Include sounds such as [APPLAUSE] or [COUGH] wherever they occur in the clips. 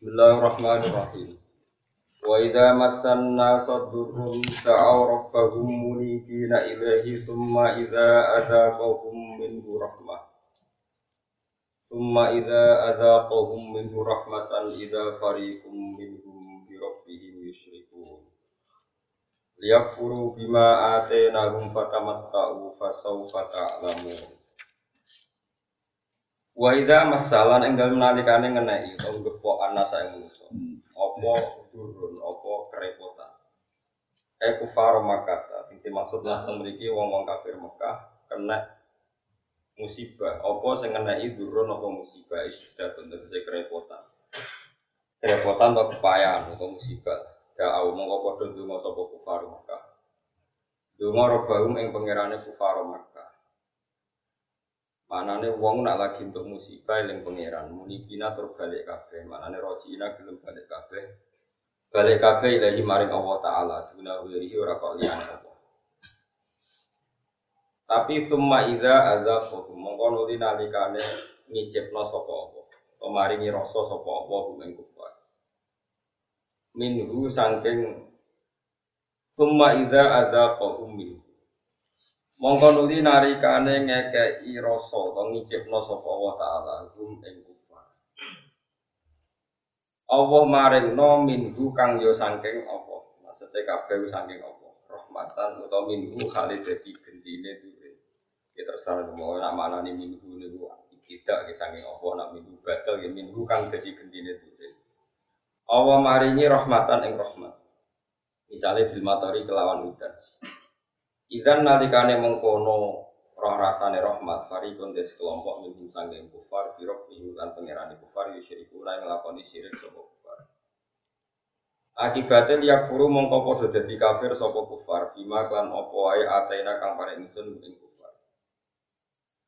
Bismillahirrahmanirrahim. Wa idza massan nasa durrun da'aw rabbahum munibina ilaihi thumma idza adzaqahum minhu rahmah. Thumma idza adzaqahum minhu rahmatan idza fariqum minhum bi rabbihim yusyrikun. Liyakfuru bima atainahum fatamatta'u fasawfa ta'lamun. Wa idza masalan ing dalem nalikane ngeneki utawa gepok ana sae manusa. Apa durun, apa kerepotan. Eh kufar Makkah, sing dimaksud nas mriki wong-wong kafir Mekah kena musibah. Apa sing ngeneki durun apa musibah isda tegese kerepotan. Kerepotan atau kepayahan atau musibah. Da'au mongko padha donga sapa kufar Mekah. Donga robahum ing pangerane kufar Mekah. Manane wong nak lagi untuk musibah eling pangeran, munibina tur balik kabeh. Manane rojina gelem balik kabeh. Balik kabeh ilahi maring Allah taala, duna wirihi ora kok liyane Allah. Tapi summa idza azaqahu mongko nuli nalikane ngicipno sapa apa. Pemaringi rasa sapa apa kumeng kufar. Minhu saking summa idza azaqahu minhu Mongko nuli narikane ngekeki rasa utawa ngicipno sapa Allah taala hum ing kufar. Allah maringno minhu kang yo saking apa? Maksudnya kabeh saking apa? Rahmatan utawa minhu kali dadi gendine duwe. Ya terserah mau nak manani minhu niku tidak ya saking apa nak minhu batal ya minhu kang dadi gendine duwe. Allah maringi rahmatan ing rahmat. Misalnya bil kelawan udan. Idan nalikane mengkono roh rasane rahmat farikun des kelompok minhum sanggeng kufar birok minhum lan kufar yusyriku lan nglakoni syirik sapa kufar. Akibatnya liak furu mongko padha kafir sapa kufar bima klan apa wae ataina kang paring ingsun ing kufar.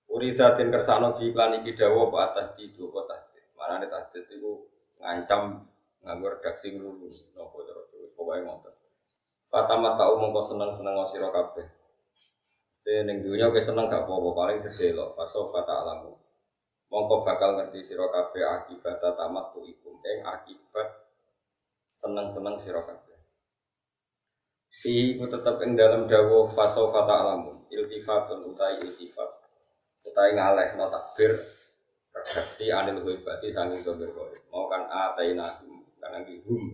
Urida den kersano di iklan iki dawa apa di dua tahdid. Manane tahdid iku ngancam nganggo redaksi ngrunu napa cara pokoke. Fatama tau mongko seneng-seneng sira kabeh. Te ning dunya kowe seneng gak apa-apa paling lho faso fata alamu. Mongko bakal ngerti sira kabeh akibat tamat ikum ing akibat seneng-seneng sira kabeh. Fi ku tetep ing dalam dawuh faso fata alamu. Iltifatun utai iltifat. Utai ngaleh no takbir redaksi anil ghibati sanging sopir kowe. Mau kan atainahum kan hum.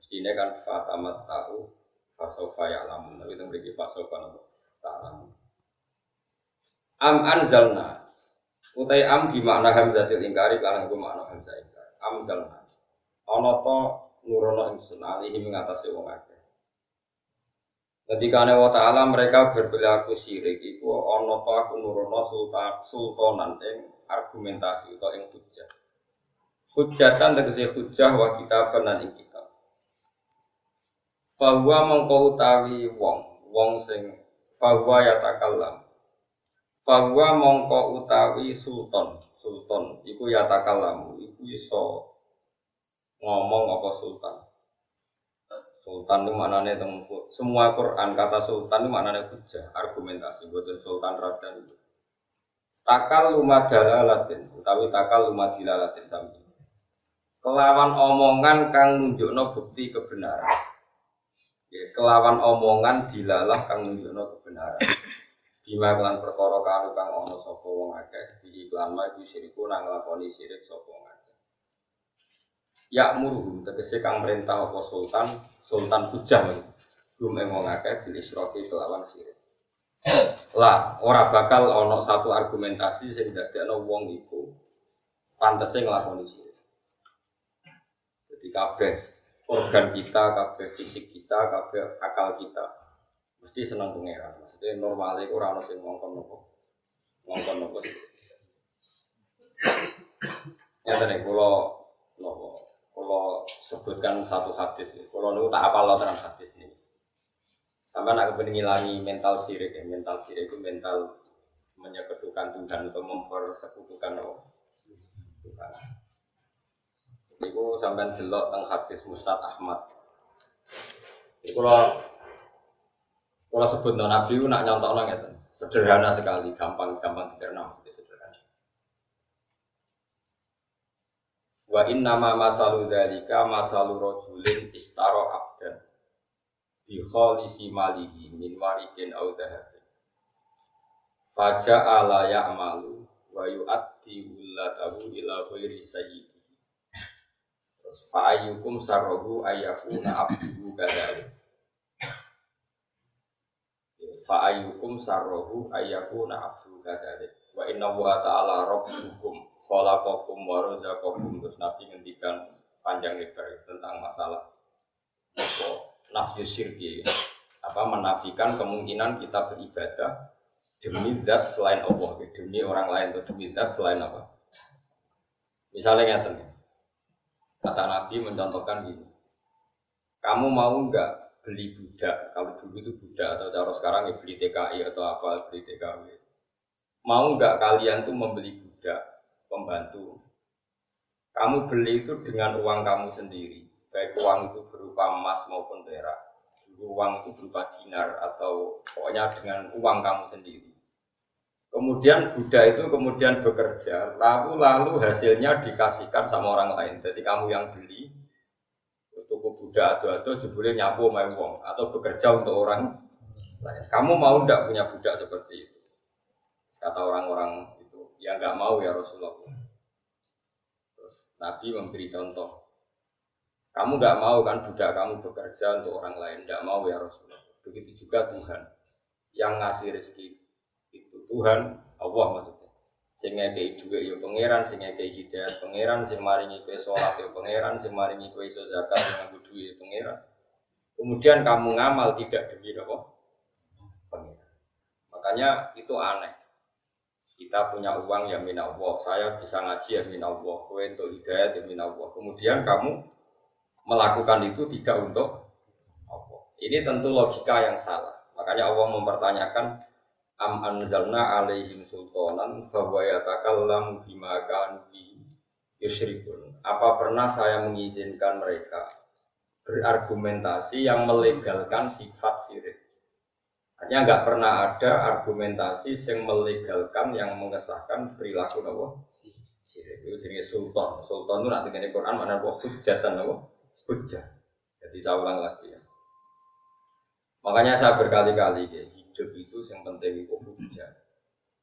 Mestine kan fatamat tau fasofa ya lamun tapi itu beri fasofa nopo? Ta'lamun. Am anzalna. Utai am di makna hamzatil ingkari karena gue makna hamzah ingkari. Am zalna ono to nurono ingsun alihi mengatasi wong akeh. Ketika wa ta'ala mereka berperilaku syirik Iku ono to aku nurono sultan, sultanan ing argumentasi atau ing hujah Hujatan tegesi hujah wa kita benan ing Fahuwa mongko utawi wong, wong sing fahuwa yatakallam. Fahuwa mongko utawi sultan, sultan iku yatakallamu, iku iso ngomong apa sultan. Sultan itu maknanya temu semua Quran kata sultan itu maknanya hujah, argumentasi, buatan sultan raja itu. Takal lumadalalatin, utawi takal lumadilalatin sami. Kelawan omongan kang nunjukno bukti kebenaran Ya, kelawan omongan dilalah kang nunjukno kebenaran. Bima kelan perkara kanu kang ana sapa wong akeh iki kelan ma iku siriku nang nglakoni sirik sapa wong akeh. Ya muruhum tegese kang perintah apa sultan, sultan hujah Gum ing wong akeh bil kelawan sirik. Lah, ora bakal ana satu argumentasi sing dadekno wong iku pantese nglakoni sirik. Jadi kabeh organ kita, kabeh fisik kita, kabeh akal kita mesti senang pangeran. Maksudnya normalnya itu rano sing ngongkon nopo, ngongkon nopo. Ya tadi kalau nopo, kalau sebutkan satu hadis, kalau nopo tak apa lo terang hadis ini. Sampai nak kepengen mental sirik ya, mental sirik itu mental menyekutukan Tuhan atau mempersekutukan Allah. Iku sampean delok teng hadis Mustad Ahmad. Iku kalau kalau sebut non Nabi nak nyontok nang ngeten. Sederhana sekali, gampang gampang dicerna sederhana. Wa inna ma masalu dzalika masalu rajulin istara abdan bi khalisi malihi min warikin aw dhahabin. Faja'a ya'malu wa yu'addi wulatahu ila ghairi sayyidihi. Terus fa'ayyukum sarrahu ayyakuna abduhu kadhalik. Fa'ayyukum sarrahu ayyakuna abduhu kadhalik. Wa inna wa ta'ala rabbukum khalaqakum wa razaqakum. Terus Nabi ngendikan panjang lebar tentang masalah nafsu syirki. Apa? Menafikan kemungkinan kita beribadah demi zat selain Allah. Demi orang lain atau demi zat selain apa? Misalnya ngeten kata Nabi mencontohkan gini kamu mau nggak beli budak kalau dulu itu budak atau cara sekarang ya beli TKI atau apa beli TKW mau nggak kalian tuh membeli budak pembantu. Kamu beli itu dengan uang kamu sendiri, baik uang itu berupa emas maupun perak. Dulu uang itu berupa dinar atau pokoknya dengan uang kamu sendiri. Kemudian budak itu kemudian bekerja, lalu lalu hasilnya dikasihkan sama orang lain. Jadi kamu yang beli, terus budak atau atau jebule nyapu main uang atau bekerja untuk orang lain. Kamu mau tidak punya budak seperti itu? Kata orang-orang ya nggak mau ya Rasulullah. Terus Nabi memberi contoh. Kamu nggak mau kan budak kamu bekerja untuk orang lain, nggak mau ya Rasulullah. Begitu juga Tuhan yang ngasih rezeki itu Tuhan Allah maksudnya. Sehingga kayak juga ya pangeran, sehingga kayak hidayat pangeran, sing maringi kue sholat ya pangeran, sing maringi kue iso zakat yang kudu ya pangeran. Kemudian kamu ngamal tidak demi apa? Pangeran. Makanya itu aneh kita punya uang ya min Allah, saya bisa ngaji ya min Allah, kowe untuk hidayat ya min Allah. Kemudian kamu melakukan itu tidak untuk Allah. Ini tentu logika yang salah. Makanya Allah mempertanyakan am anzalna alaihim sultanan bahwa yatakallamu bima kanu yusyrikun. Apa pernah saya mengizinkan mereka berargumentasi yang melegalkan sifat syirik? Artinya nggak pernah ada argumentasi yang melegalkan yang mengesahkan perilaku nawa Sirik itu jenis sultan. Sultan itu nanti di Quran mana buah hujatan nawa hujah. Jadi saya ulang lagi ya. Makanya saya berkali-kali ya, hidup itu yang penting itu hujah.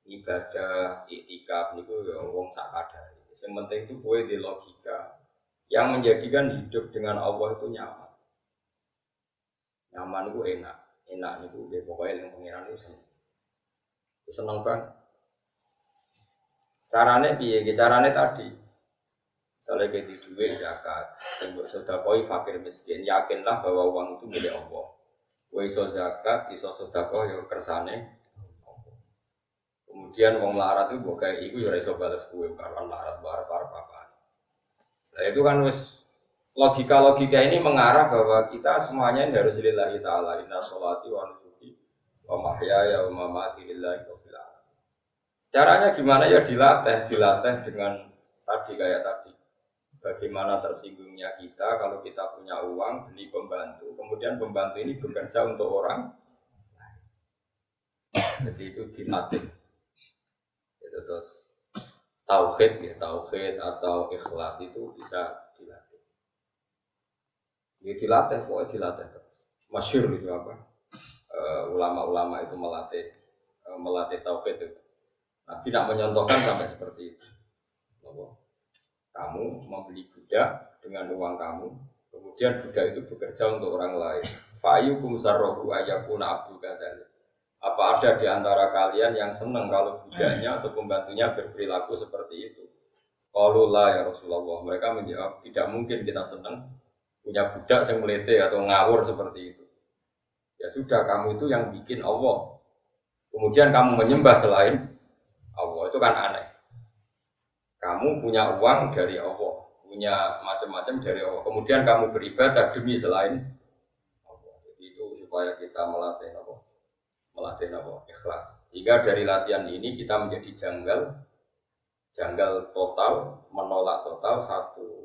Ibadah, iktikaf itu ya wong sakadari. Yang penting itu gue di logika. Yang menjadikan hidup dengan Allah itu nyaman. Nyaman itu enak. Enak nih gue pokoknya yang pengiran itu seneng. Seneng banget. Caranya piye caranya tadi. Misalnya kayak di duit zakat. Sudah koi fakir miskin. Yakinlah bahwa uang itu milik Allah Kue iso zakat iso sedekah yo ya kersane. Kemudian uang larat itu gue kayak iku ya iso balas kue karuan larat bar bar apa nah itu kan wis logika-logika ini mengarah bahwa kita semuanya ini harus lillahi ta'ala inna sholati wa nusuki wa mahyaya wa mamati lillahi wa caranya gimana ya dilatih dilatih dengan tadi kayak tadi bagaimana tersinggungnya kita kalau kita punya uang beli pembantu kemudian pembantu ini bekerja untuk orang jadi itu dilatih itu terus tauhid ya tauhid atau ikhlas itu bisa Ya dilatih, pokoknya dilatih terus. Masyur itu apa? Eh, ulama-ulama uh, itu melatih uh, melatih tauhid itu. Nabi tidak menyontohkan sampai seperti itu. Kamu membeli budak dengan uang kamu, kemudian budak itu bekerja untuk orang lain. Fa'yukum sarrohu ayakuna abdu kadali. Apa ada di antara kalian yang senang kalau budaknya atau pembantunya berperilaku seperti itu? Kalau lah ya Rasulullah, mereka menjawab tidak mungkin kita senang punya budak yang melete atau ngawur seperti itu. Ya sudah, kamu itu yang bikin Allah. Kemudian kamu menyembah selain Allah itu kan aneh. Kamu punya uang dari Allah, punya macam-macam dari Allah. Kemudian kamu beribadah demi selain Allah. Jadi itu supaya kita melatih Allah, melatih Allah ikhlas. Sehingga dari latihan ini kita menjadi janggal, janggal total, menolak total satu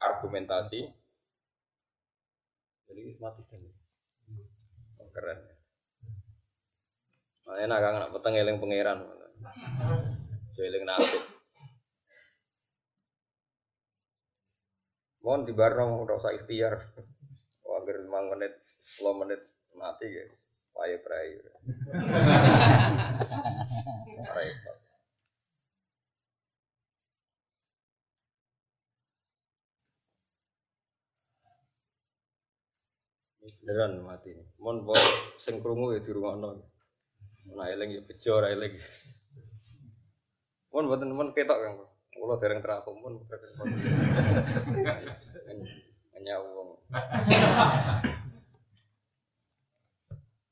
argumentasi jadi mati tadi oh, keren Makanya nak kangen peteng eling pangeran. Eling nasib. Mohon di barno ora usah ikhtiar. [LAUGHS] Agar 5 menit, 10 menit mati ya. Payah prai. Beneran mati. Mon bos sing krungu ya dirungokno. Nah eling ya bejo eling. Mon mboten mon ketok Kang. Kula dereng terapung mon hanya wong.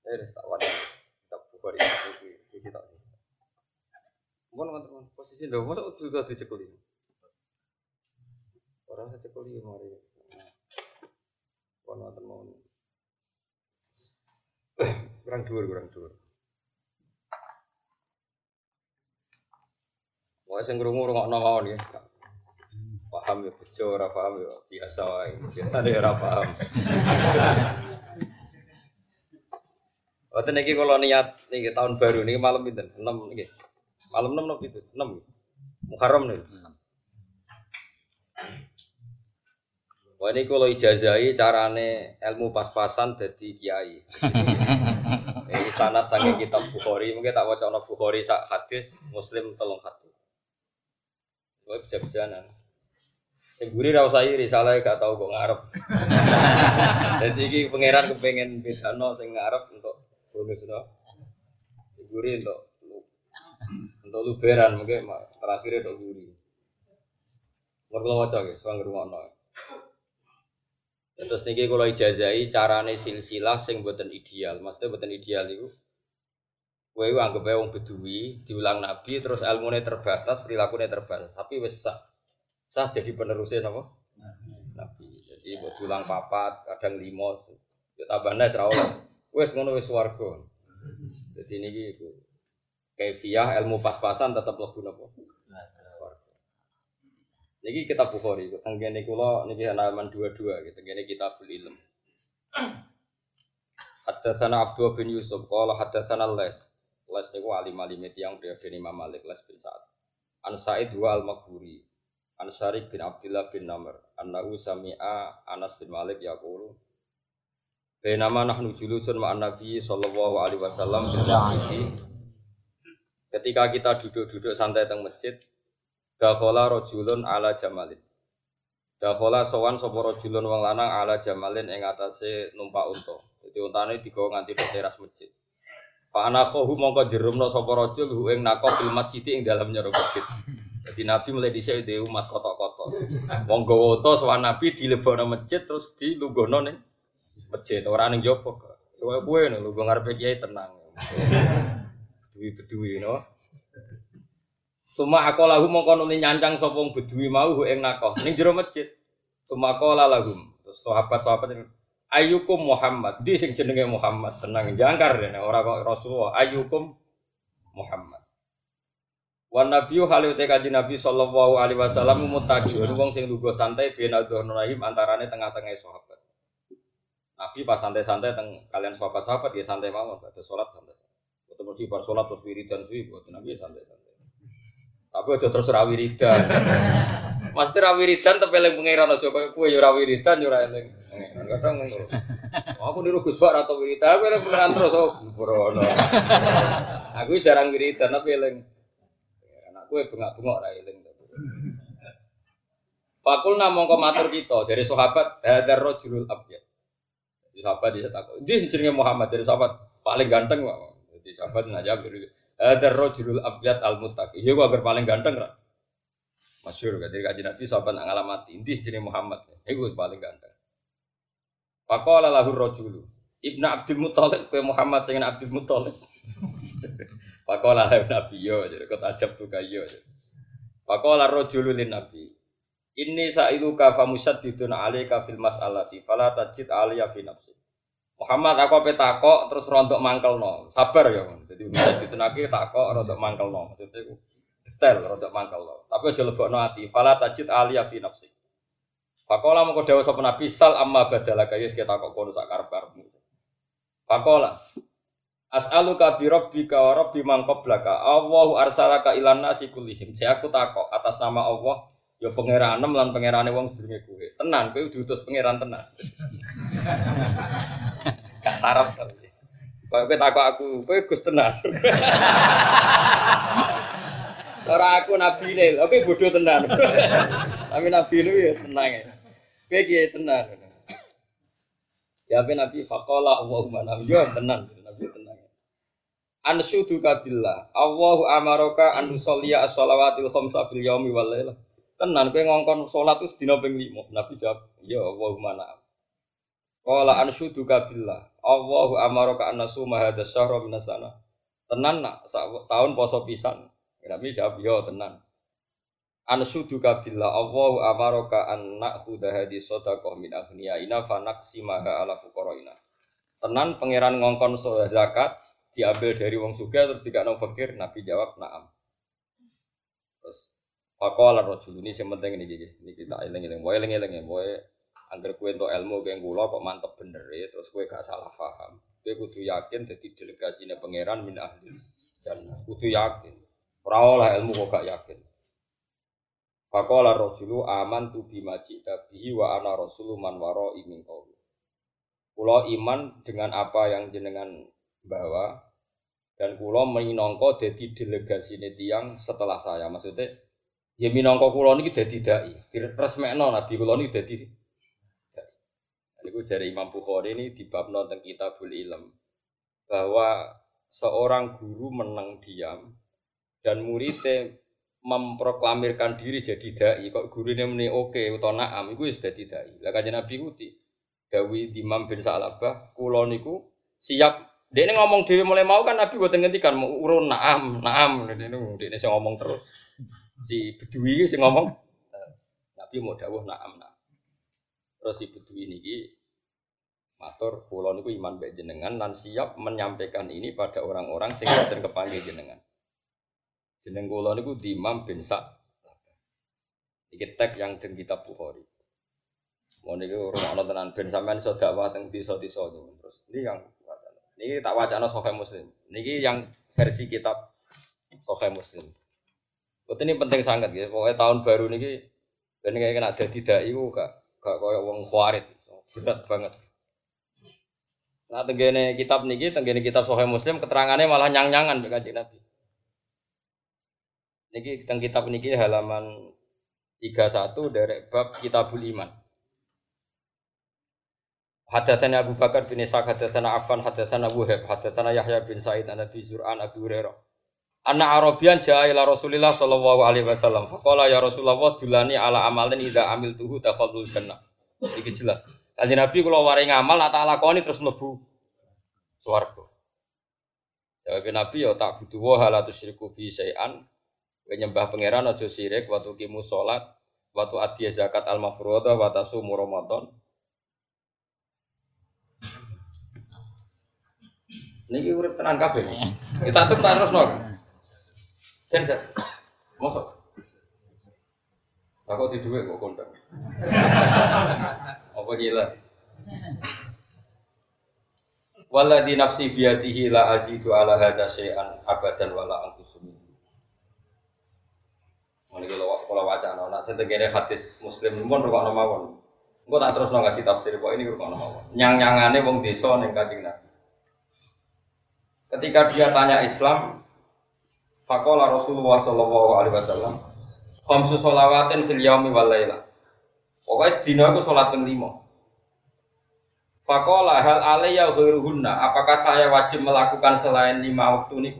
Eh tak wadah. Tak buka di sisi tak. Mon mon posisi lho mosok sudah dicekeli. Orang saya cekeli mari. Kon wonten mau kurang dhuwur kurang dhuwur Wah sing krungu rungokno mawon ya. Paham ya bejo ora paham ya biasa wae. Biasa ora paham. Wonten iki kalau niat niki tahun baru niki malam pinten? 6 niki. Malam 6 napa itu? 6. Muharram niki. Wah ini kalau ijazai carane ilmu pas-pasan jadi kiai. Ini sanat sange kitab Bukhari, mungkin tak wacana Bukhari sak hadis, Muslim telung hadis. Wah bisa bejanan. Sing guri ra usah iri, salah gak tau kok ngarep. [LAUGHS] Jadi iki pangeran kepengen bedano sing ngarep untuk bonus no. Sing guri untuk untuk luberan mungkin terakhir untuk guri. Mergo waca guys, wong ngrungokno. Terus niki kalau ijazai carane silsilah sing buatan ideal. Maksudnya buatan ideal itu kowe anggap wong bedui diulang nabi terus ilmune terbatas, perilakunya terbatas, tapi wis sah. Sah jadi penerusnya napa? Nabi. Jadi buat diulang papat, kadang lima, ya tambahnya ra oleh. Wis ngono wis warga. Jadi niki iku kaifiah ilmu pas-pasan tetap lebih napa? Niki kitab Bukhari, tenggene kula niki halaman 22 gitu. Tenggene kitabul ilm. [CLEARS THROAT] Hadatsana Abdul bin Yusuf qala hadatsana Les. Les niku alim alim yang periode Imam Malik Les bin Sa'ad. An Sa'id wa al-Maghburi. An Syarik bin Abdullah bin Namr. Annahu sami'a Anas bin Malik yaqulu Bainama nahnu julusun ma'an Nabi sallallahu alaihi wasallam. Ketika kita duduk-duduk santai teng masjid, Dakhola rojulun ala jamalin. Dakhola sowan sapa rojulun wong lanang ala jamalin ing atase numpak unta. Dadi untane digawa nganti teras masjid. Fa ana khahu mongko dirumno sapa rajul hu ing nako fil masjid ing dalam nyoro masjid. Jadi Nabi mulai dhisik dhe umat kotok-kotok. Wong gawa unta sowan Nabi dilebokno masjid terus dilungguhno ning masjid. Ora ning jopo. Kowe kowe lho ngarepe kiai tenang. Bedui-bedui no. Suma aku lagu mongko nuli nyancang sopong bedui mau ing nakoh ning jero masjid. Suma aku lagu terus sahabat-sahabat Ayukum Muhammad, di sing jenenge Muhammad tenang jangkar dene ora kok Rasulullah. Ayukum Muhammad. Wan Nabiyu halu te kanjeng Nabi sallallahu alaihi wasallam mutaqiun wong sing lugu santai ben rahim antarane tengah-tengah sahabat. Nabi pas santai-santai teng kalian sahabat-sahabat ya santai mawon, ada salat santai. Ketemu di bar salat terus wiridan suwi buat Nabi santai-santai. Tapi aja terus ra wiridan. [LAUGHS] Mesti ra wiridan tapi eling pangeran aja kowe ya ra wiridan ya eling. Kadang ngono. Aku niru Gus Bak atau wiridan, aku eling pangeran terus oh burono. Aku jarang wiridan tapi eling. Anakku bengak-bengok ra eling. Fakul namung matur kita dari sahabat hadar rajulul abyad. Jadi sahabat dia takut. Dia jenenge Muhammad dari sahabat paling ganteng kok. Jadi sahabat ngajak ada rojulul abiyat al muttaqi. Iya gua paling ganteng kan. Masyur kan dari kaji Nabi sahabat nak ngalamati. Inti jenis Muhammad. Iku paling ganteng. Pakola lahu rojulu. Ibnu Abdul Muthalib ke Muhammad sing Abdul Muthalib. [LAUGHS] Pakola lahu Nabi yo jadi kau tajab tuh kayo. Pakola rojulu lin Nabi. Ini sa'iluka famusaddidun alaika fil mas'alati fala tajid aliyah fi nafsi. Muhammad aku apa takok terus rontok mangkel no, sabar ya. Jadi bisa ditenaki takok rontok mangkel no, maksudnya detail rontok mangkel no. Tapi aja lebok no hati. Fala tajid aliyah fi nafsi. Fakola mau dewa sapa nabi sal amma badala kaya kita takok kono sak karep karepmu. Fakola As'aluka bi rabbika wa rabbi man qablaka. Allahu arsalaka ilan nasi kullihim. Saya aku takok atas nama Allah Ya pangeranem lan pangerane wong sedurunge kowe. Tenan kowe diutus pangeran tenan. [LAUGHS] Gak sarap tapi. Kok kowe takok aku, kowe Gus tenan. [LAUGHS] Ora aku nabi ne, oke bodoh tenan. [LAUGHS] Tapi nabi lu ya tenang ya. Kowe kiye tenan. Ya nabi faqala Allahumma nabi yo tenan, nabi tenan. Ansyudu kabillah. Allahu amaraka an nusalliya as-shalawatil khamsa fil yaumi wal lailah. Tenan kowe ngongkon salat itu sedina ping 5. Nabi jawab, "Ya Allahumma na'am." Qala ansyudu kabillah. Allahu amaraka an nasuma hadza syahra minas sana. Tenan nak tahun poso pisan. Nabi jawab, "Ya tenan." Ansyudu kabillah. Allahu amaraka an na'khudha hadhi sadaqah min aghniyaina fa naqsimaha ala fuqaraina. Tenan pangeran ngongkon zakat diambil dari wong suga terus dikakno fakir Nabi jawab na'am terus Pakola rojul ini yang penting ini gini, ini kita eling-eling, mau eling-eling, mau angker kue untuk ilmu kue gula kok mantep bener ya, terus kue gak salah paham, kue kudu yakin jadi delegasi pangeran min ahli jannah, kudu yakin, lah ilmu kok gak yakin. Pakola rojulu aman tu bimaji tabihi wa ana rasulu man waro imin. Pulau iman dengan apa yang jenengan bawa dan kulo minongko jadi delegasi tiang setelah saya maksudnya ya minongko kulo ini jadi dai resmekno nabi kulo jadi ini gue dari Imam Bukhari ini di bab nonton kitabul ilm bahwa seorang guru menang diam dan muridnya memproklamirkan diri jadi dai kok guru ini meni oke atau naam itu sudah tidak lah kan nabi kuti Dawi Imam bin Sa'labah kulo niku siap. Ini ngomong dewi mulai mau kan Nabi ngendikan mau urun naam naam. Dia ini dia ini ngomong terus. Si bedui si ngomong Nabi mau dawuh naam naam. Terus si bedui ini matur pulau niku iman baik jenengan dan siap menyampaikan ini pada orang-orang sehingga dan kepanggil jenengan jeneng pulau niku Imam bin Sa iki tek yang den kitab Bukhari mau niku rumah tenan ben sampean iso dakwah teng desa-desa terus ini yang ini tak wacana Sahih Muslim. Ini yang versi kitab Sahih Muslim. Betul ini penting sangat ya. Pokoknya tahun baru ini dan kayak kena ada tidak itu gak gak kayak uang khawarit. Berat banget. Nah tenggene kitab niki, tenggene kitab Sahih Muslim keterangannya malah nyang-nyangan kanjeng Nabi. Niki teng kitab niki halaman 31 dari bab Kitabul Iman. Hadatsana Abu Bakar bin Ishaq, hadatsana Affan, hadatsana Wuhaib, hadatsana Yahya bin Sa'id an Abi Zur'an Abi Hurairah. Anna Arabian jaa ila Rasulillah sallallahu alaihi wasallam. Faqala ya Rasulullah dulani ala amalin idza amiltuhu dakhalul jannah. Iki jelas. Kanjeng Nabi kula waring nak tak lakoni terus mlebu swarga. Jawab Nabi ya tak butuh wa hal tusyriku fi syai'an. Nyembah pangeran aja sirik waktu kimu salat, waktu adhiya zakat al-mafruḍah, wa tasumu Ramadan. Niki urip tenan kabeh. Kita tuh terus no. Jen. Mosok. Aku di duit kok kondang. Apa gila? Walladhi nafsi biyadihi la azidu ala hadha syai'an abadan wala angkusu Ini kalau kalau wacana, nah setegene hadis muslim pun rukuk mawon. Engko tak terus ngaji tafsir kok ini rukuk mawon. Nyang nyangane wong desa ning kanjeng Nabi. Ketika dia tanya Islam, Fakola Rasulullah Shallallahu Alaihi Wasallam, Khamsu sholawatin fil yaumi wal laila. Pokoknya sedina aku sholat ping lima. Fakola hal alaiya ghairuhunna. Apakah saya wajib melakukan selain lima waktu ini?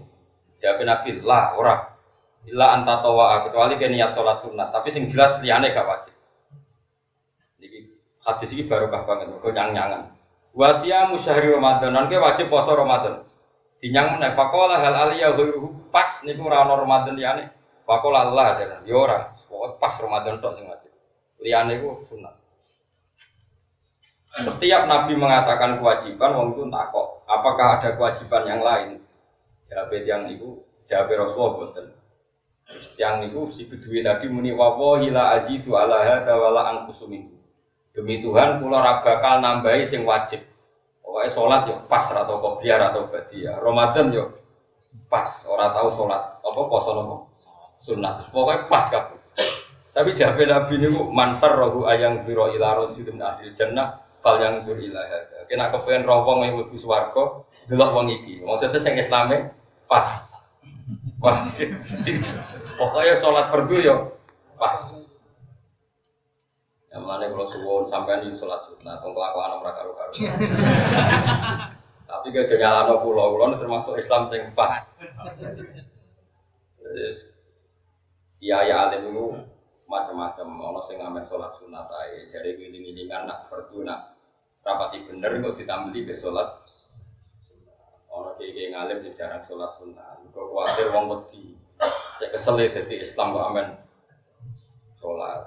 Jawab Nabi, lah ora. Illa anta tawa kecuali ke niat sholat sunat. Tapi sing jelas liane gak wajib. Ini hadis ini barokah banget. Kau nyang nyangan. Wasia musyahri Ramadan. Nanti wajib poso Ramadan. Dinyang meneh fakola hal aliyah ghairuhu pas niku ora ana Ramadan liyane. Fakola Allah jaran. Ya ora, pokoke pas Ramadan tok sing wajib. Liyane iku sunat. Setiap Nabi mengatakan kewajiban, wong itu takok, apakah ada kewajiban yang lain? Jawab yang itu, jawab Rasulullah. Yang itu si bedui tadi muni wawahi la azidu ala hada wala angkusumin. Demi Tuhan, pulau bakal nambahi sing wajib. Pokoknya sholat yuk pas atau kopiar atau badia. Ramadan yuk pas. Orang tahu sholat apa poso nopo sunat. Pokoknya pas kabeh. Tapi jabe Nabi niku mansar rohu ayang biro ila rajulin ahli jannah fal yang dur ila hada. Kena kepengen roh wong mlebu swarga delok wong iki. Maksudnya sing Islame pas. Wah. Pokoknya sholat fardu yo pas. Yang mana kalau suwon sampean di sholat sunnah, kau kelakuan orang karu karu. Tapi gak jadi alam pulau, pulau termasuk Islam sing pas. Iya ya alim itu macam-macam. Ono sing ngamen sholat sunat ae, jadi giling-gilingan nak fardu nak rapati bener kok ditambeli be sholat. Kiai ngalim jarang sholat sunat. Kok kuatir wong wedi. Cek kesel jadi Islam kok amen sholat.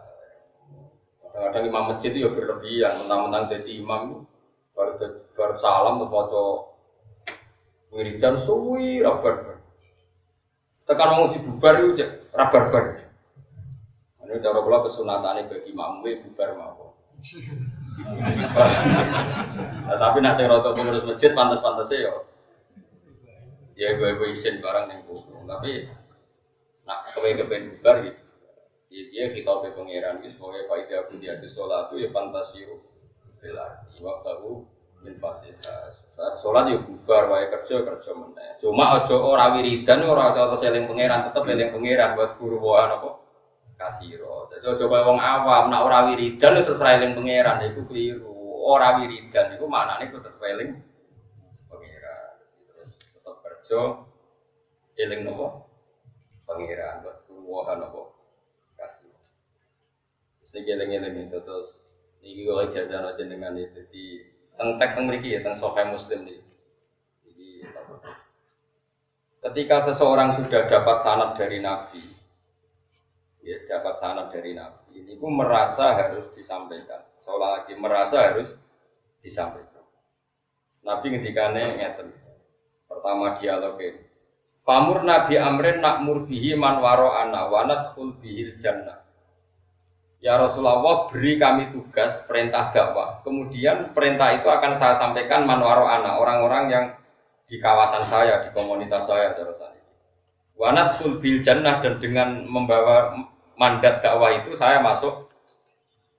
Kadang-kadang imam masjid itu ya berlebihan, mentang-mentang jadi imam baru baru salam tuh foto wiridan suwi rabar Tekan mau si bubar itu cek rabar bar. Ini cara pula kesunatannya bagi imam bubar mau. [LAUGHS] nah, tapi nak sing rotok pengurus masjid pantas-pantasnya ya. Ya gue gue isin barang yang Tapi nak kewe kepen bubar gitu. Ya dia kita be pangeran gitu sebagai faedah aku dia itu sholat itu ya fantasiu belar. Iwak tahu min fatihah. Sholat ya bubar, wae kerja kerja meneh. Cuma aja ora wiridan ora terus eling pangeran, tetep eling pangeran buat guru wae apa kasiro. Jadi aja kaya wong awam nak ora wiridan terus ra eling pangeran iku keliru. Ora wiridan iku maknane tetep eling pangeran. Terus tetep kerja eling nopo? Pangeran buat wae nopo kasih. Terus niki eling-eling itu terus niki kok jajan aja dengan itu di tentang teng mriki ya teng Sahih Muslim nih. Jadi ketika seseorang sudah dapat sanad dari Nabi, ya dapat sanad dari Nabi, ini pun merasa harus disampaikan. Seolah lagi merasa harus disampaikan. Nabi ketika ngeten. Pertama dialogin. Famur Nabi Amrin nak bihi man waro ana wanat sul bihil jannah. Ya Rasulullah beri kami tugas perintah dakwah. Kemudian perintah itu akan saya sampaikan manwaro anak orang-orang yang di kawasan saya, di komunitas saya terusan ini. Wanat sulbil jannah dan dengan membawa mandat dakwah itu saya masuk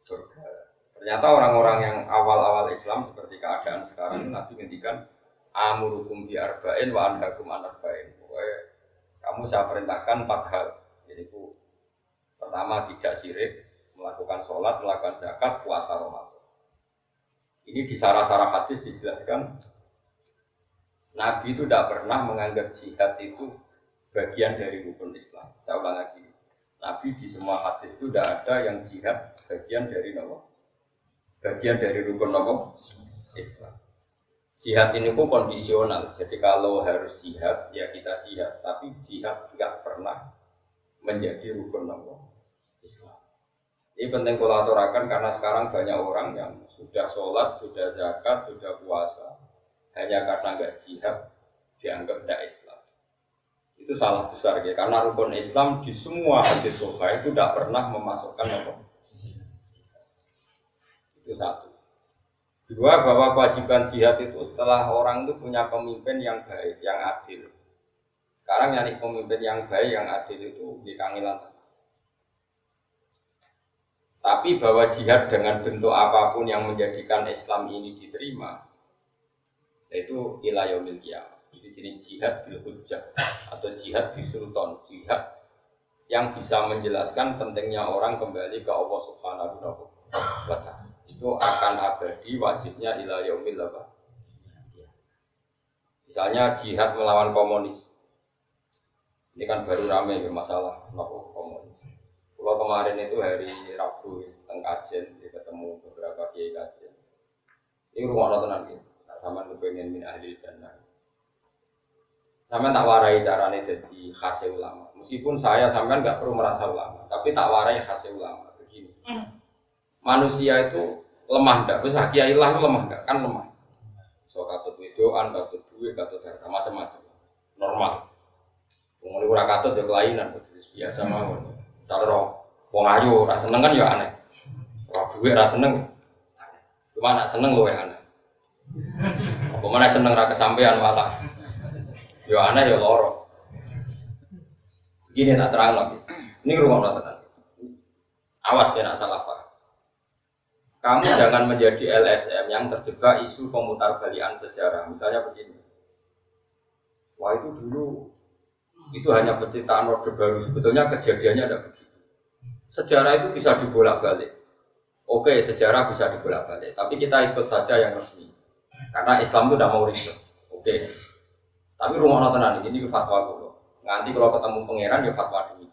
surga. Ternyata orang-orang yang awal-awal Islam seperti keadaan sekarang hmm. Nabi ngendikan amurukum bi arba'in wa anhakum an arba'in. Kamu saya perintahkan empat hal. Jadi pertama tidak sirik, melakukan sholat, melakukan zakat, puasa Ramadan. Ini di sarah-sarah hadis dijelaskan Nabi itu tidak pernah menganggap jihad itu bagian dari rukun Islam. Saya ulang lagi. Nabi di semua hadis itu tidak ada yang jihad bagian dari nama bagian dari rukun nama Islam. Jihad ini pun kondisional. Jadi kalau harus jihad ya kita jihad. Tapi jihad tidak pernah menjadi rukun nama Islam. Ini penting kalau aturakan karena sekarang banyak orang yang sudah sholat, sudah zakat, sudah puasa, hanya karena nggak jihad dianggap tidak Islam. Itu salah besar ya, karena rukun Islam di semua hadis sofa itu tidak pernah memasukkan apa. Itu satu. Dua, bahwa kewajiban jihad itu setelah orang itu punya pemimpin yang baik, yang adil. Sekarang yang pemimpin yang baik, yang adil itu di kangilan tapi bahwa jihad dengan bentuk apa pun yang menjadikan Islam ini diterima, yaitu ilayomil kiamat. Jadi jenis jihad bil hujjah atau jihad di sultan, jihad yang bisa menjelaskan pentingnya orang kembali ke Allah Subhanahu wa taala. Itu akan abadi wajibnya ilayomil apa? Misalnya jihad melawan komunis. Ini kan baru rame ya masalah nopo komunis. Kalau kemarin itu hari Rabu teng kajen, ketemu beberapa kiai kajen. Ini rumah tenan gitu. Nah, sama kepengen min ahli jannah. Sama tak warai caranya jadi khas ulama. Meskipun saya sampean nggak perlu merasa ulama, tapi tak warai khas ulama. Begini, manusia itu lemah ndak? Bisa kiai lah lemah ndak? Kan lemah. So katut wedoan, katut duit, katut harta macam-macam. Normal. Pengen ora katut ya kelainan, biasa mawon. Cara wong ayu ora seneng kan ya aneh. Ora duwe ora seneng. Cuma nak seneng luwe aneh. Apa mana seneng ra kesampean malah. Ya aneh ya loro. Gini tak terang lagi. Ini rumah tenan. Awas kena salah paham. Kamu jangan menjadi LSM yang terjebak isu pemutar balian sejarah. Misalnya begini. Wah itu dulu itu hanya penciptaan Orde Baru. Sebetulnya kejadiannya ada begitu. Sejarah itu bisa dibolak-balik. Oke, sejarah bisa dibolak-balik. Tapi kita ikut saja yang resmi. Karena Islam itu tidak mau ribet. Oke. Tapi rumah tenan ini fatwa dulu. Nanti kalau ketemu pangeran ya fatwa demikian.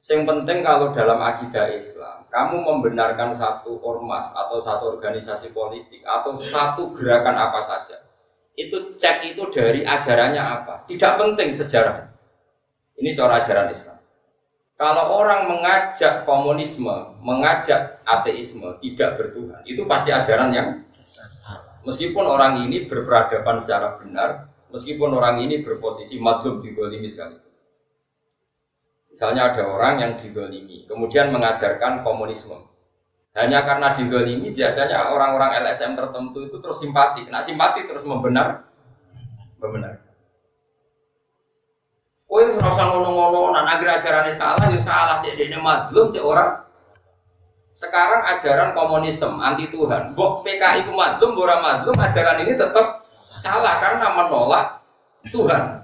Yang penting kalau dalam akidah Islam, kamu membenarkan satu ormas atau satu organisasi politik atau satu gerakan apa saja, itu cek itu dari ajarannya apa. Tidak penting sejarah. Ini cara ajaran Islam. Kalau orang mengajak komunisme, mengajak ateisme, tidak bertuhan, itu pasti ajaran yang meskipun orang ini berperadaban secara benar, meskipun orang ini berposisi madlum di ini sekali. Misalnya ada orang yang didolimi, kemudian mengajarkan komunisme. Hanya karena didolimi, biasanya orang-orang LSM tertentu itu terus simpati. Nah simpati terus membenar, membenar. Oh itu rasa ngono-ngono, nah agar ajarannya salah, ya salah. Cek ini madlum, cek orang. Sekarang ajaran komunisme anti Tuhan. Bok PKI itu madlum, bora madlum, ajaran ini tetap salah karena menolak Tuhan.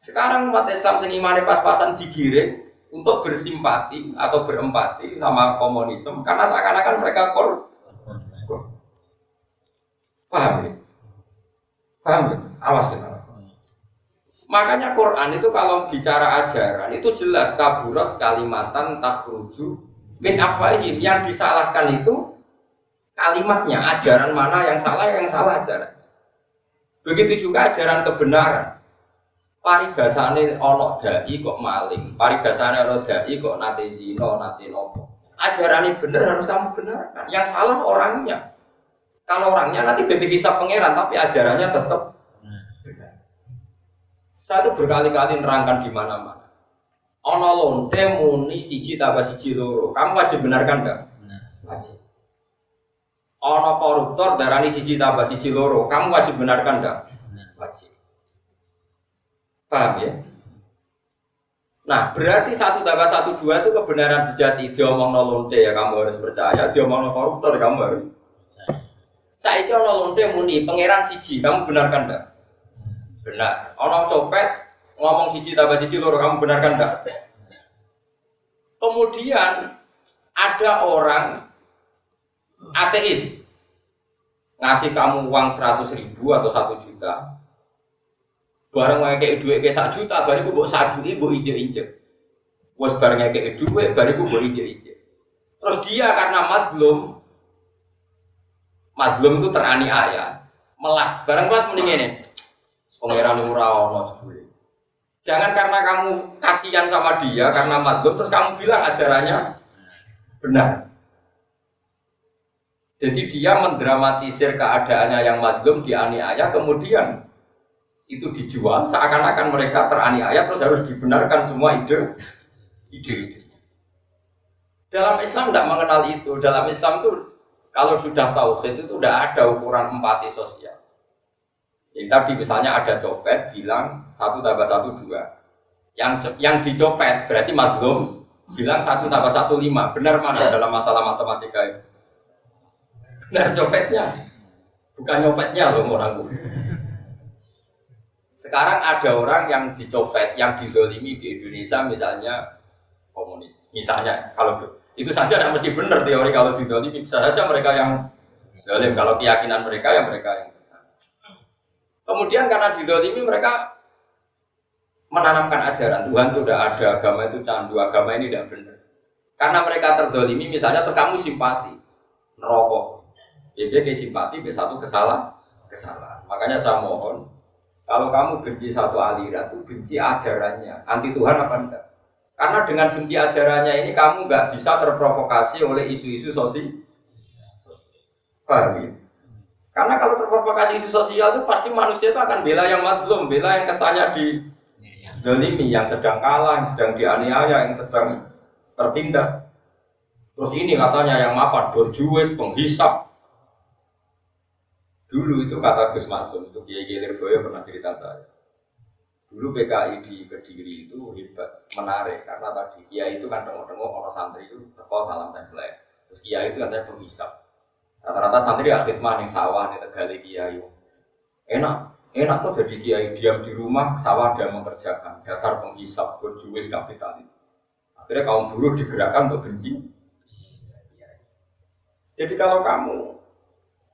Sekarang umat Islam sing imane pas-pasan digiring untuk bersimpati atau berempati sama komunisme karena seakan-akan mereka kor. Paham ya? Paham ya? Awas ya. Makanya Quran itu kalau bicara ajaran itu jelas kaburat kalimatan tasruju min afwahim yang disalahkan itu kalimatnya ajaran mana yang salah yang salah ajaran. Begitu juga ajaran kebenaran paribasane ana dai kok maling, paribasane ana dai kok nate zina, nate nopo. Ajaran ini benar harus kamu benarkan. Yang salah orangnya. Kalau orangnya nanti bebek hisap pangeran, tapi ajarannya tetap benar. Saya itu berkali-kali nerangkan di mana-mana. Ono lonte muni siji tambah siji loro. Kamu wajib benarkan enggak? Wajib. Ono koruptor darani siji tambah siji loro. Kamu wajib benarkan enggak? Wajib. Paham ya? Nah, berarti satu tambah satu dua itu kebenaran sejati. Dia omong lonte ya kamu harus percaya. Dia omong koruptor kamu harus. Saya itu lonte muni pangeran siji. Kamu benarkan enggak? Benar. Orang copet ngomong siji tambah siji loro kamu benarkan enggak? Kemudian ada orang ateis ngasih kamu uang seratus ribu atau satu juta Barang kayak duit kayak sak juta, bariku buat satu ibu injek injek. Wes barangnya kayak duit, bariku buat injek injek. Terus dia karena madlum, madlum itu teraniaya, melas. Barang kelas mending ini, pangeran murah ono Jangan karena kamu kasihan sama dia karena madlum, terus kamu bilang ajarannya benar. Jadi dia mendramatisir keadaannya yang madlum dianiaya, kemudian itu dijual seakan-akan mereka teraniaya terus harus dibenarkan semua ide ide Dalam Islam tidak mengenal itu. Dalam Islam itu kalau sudah tauhid itu tidak ada ukuran empati sosial. Jadi tadi misalnya ada copet bilang satu tambah satu dua. Yang yang dicopet berarti madlum bilang satu tambah satu lima. Benar mana dalam masalah matematika itu? Benar copetnya, bukan nyopetnya loh orang sekarang ada orang yang dicopet, yang didolimi di Indonesia misalnya komunis. Misalnya, kalau itu saja tidak mesti benar teori kalau didolimi. Bisa saja mereka yang dolim. Kalau keyakinan mereka, yang mereka yang benar. Kemudian karena didolimi mereka menanamkan ajaran Tuhan itu tidak ada, agama itu candu, agama ini tidak benar. Karena mereka terdolimi, misalnya terus kamu simpati, nerokok. Ya, dia simpati, satu kesalahan, kesalahan. Makanya saya mohon, kalau kamu benci satu aliran itu benci ajarannya, anti Tuhan apa enggak? Karena dengan benci ajarannya ini kamu nggak bisa terprovokasi oleh isu-isu sosial. Paham ya? Karena kalau terprovokasi isu sosial itu pasti manusia itu akan bela yang madlum, bela yang kesannya di dolimi, yang sedang kalah, yang sedang dianiaya, yang sedang tertindas. Terus ini katanya yang mapan, berjuis, penghisap, Dulu itu kata Gus Masum, itu Kiai Kiai Lirboyo pernah cerita saya. Dulu PKI di Kediri itu hebat, menarik karena tadi kiai itu kan tengok-tengok orang santri itu teko salam template. Terus kiai itu katanya penghisap. Rata-rata santri akhir mah nih sawah nih tegali kiai. Enak, enak tuh jadi kiai diam di rumah sawah dia mengerjakan dasar penghisap berjuis kapitalis. Akhirnya kaum buruh digerakkan untuk benci. Jadi kalau kamu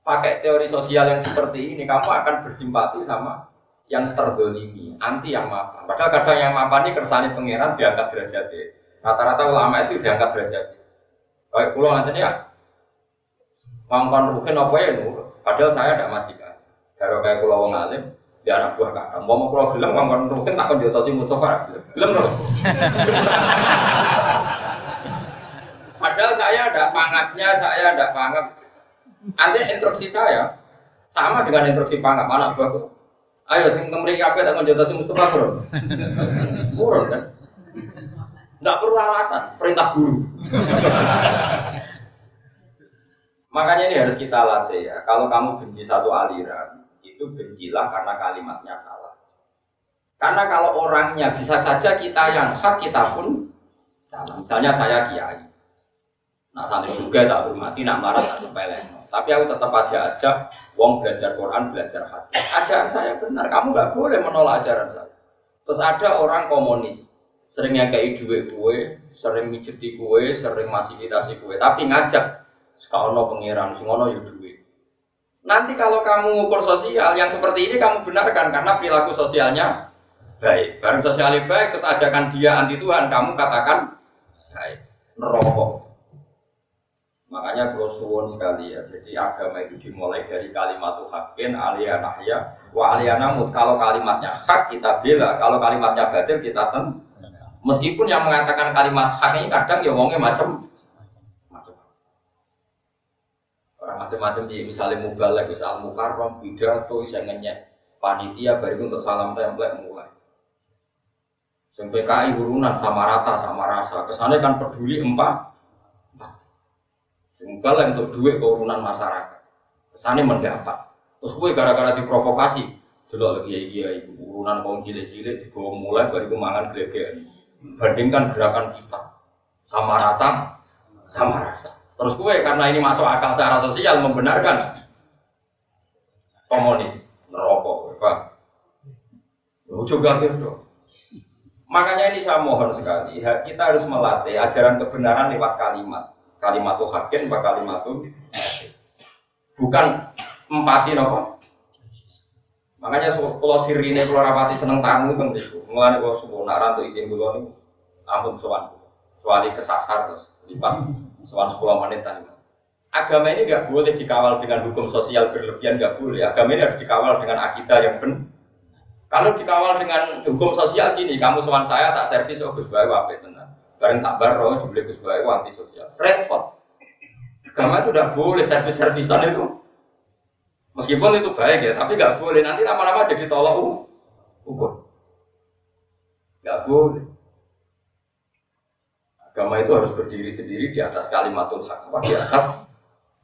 pakai teori sosial yang seperti ini, kamu akan bersimpati sama yang terdolimi, anti yang mapan. Padahal kadang yang mapan ini kersani pangeran diangkat derajat Rata-rata ulama itu diangkat derajat. Kayak pulau nanti ya, mangkon rukin apa ya nur. Padahal saya ada majikan. Kalau kayak pulau wong alim, di anak buah kakak. Mau mau pulau bilang mangkon rukin tak akan si Mustafa. Bilang [LAUGHS] loh. Padahal saya ada pangapnya, saya ada pangap. Nanti instruksi saya sama dengan instruksi pangap anak buahku. Ayo sing kemriki kabeh tak si Mustafa turun. Turun kan? Enggak perlu alasan, perintah guru. Makanya ini harus kita latih ya. Kalau kamu benci satu aliran, itu bencilah karena kalimatnya salah. Karena kalau orangnya bisa saja kita yang hak, kita pun salah. Misalnya saya kiai. Nah santri juga tak hormati, nak marah tak sepele. Tapi aku tetap aja ajak wong belajar Quran, belajar hadis. Ajaran saya benar, kamu nggak boleh menolak ajaran saya. Terus ada orang komunis, seringnya kayak duit kue, sering mijeti kue, sering fasilitasi kue, tapi ngajak sekolah pengiran, sekolah ya duit. Nanti kalau kamu ngukur sosial yang seperti ini kamu benarkan karena perilaku sosialnya baik. Barang sosialnya baik terus ajakan dia anti Tuhan, kamu katakan baik. Nerokok. Makanya kalau sekali ya. Jadi agama itu dimulai dari kalimat hakin alia nahya wa alia namut. Kalau kalimatnya hak kita bela, kalau kalimatnya batil kita ten. Meskipun yang mengatakan kalimat hak ini kadang ya wongnya macam macam. Orang macam-macam di misalnya mubalek, misal mukarrom, pidato, bisa ngenyek panitia baru untuk salam template mulai. PKI urunan sama rata sama rasa. Kesannya kan peduli empat yang untuk duit keurunan masyarakat. Kesannya mendapat. Terus gue gara-gara diprovokasi, dulu lagi ya iya ibu urunan kaum cilik-cilik dibawa mulai dari kemangan gelegean. Bandingkan gerakan kita sama rata, sama rasa. Terus gue karena ini masuk akal secara sosial membenarkan komunis, merokok, pak. Coba dong. Makanya ini saya mohon sekali, kita harus melatih ajaran kebenaran lewat kalimat kalimat tuh hakin apa kalimat tuh bukan empati nopo? Makanya kalau sirine kalau rapati seneng tamu kan itu mulai kalau subuh naran tuh izin dulu nih ampun sowan kecuali kesasar terus lipat sowan sepuluh menit tadi. Agama ini nggak boleh dikawal dengan hukum sosial berlebihan nggak boleh. Agama ini harus dikawal dengan akidah yang benar kalau dikawal dengan hukum sosial gini kamu sowan saya tak servis oh gus apa tenang Bareng tak baro jumlah Gus Bayu anti sosial. Repot. Agama itu udah boleh servis-servisan itu. Meskipun itu baik ya, tapi nggak boleh nanti lama-lama jadi tolak ukur. Nggak boleh. Agama itu harus berdiri sendiri di atas kalimatul hak, di atas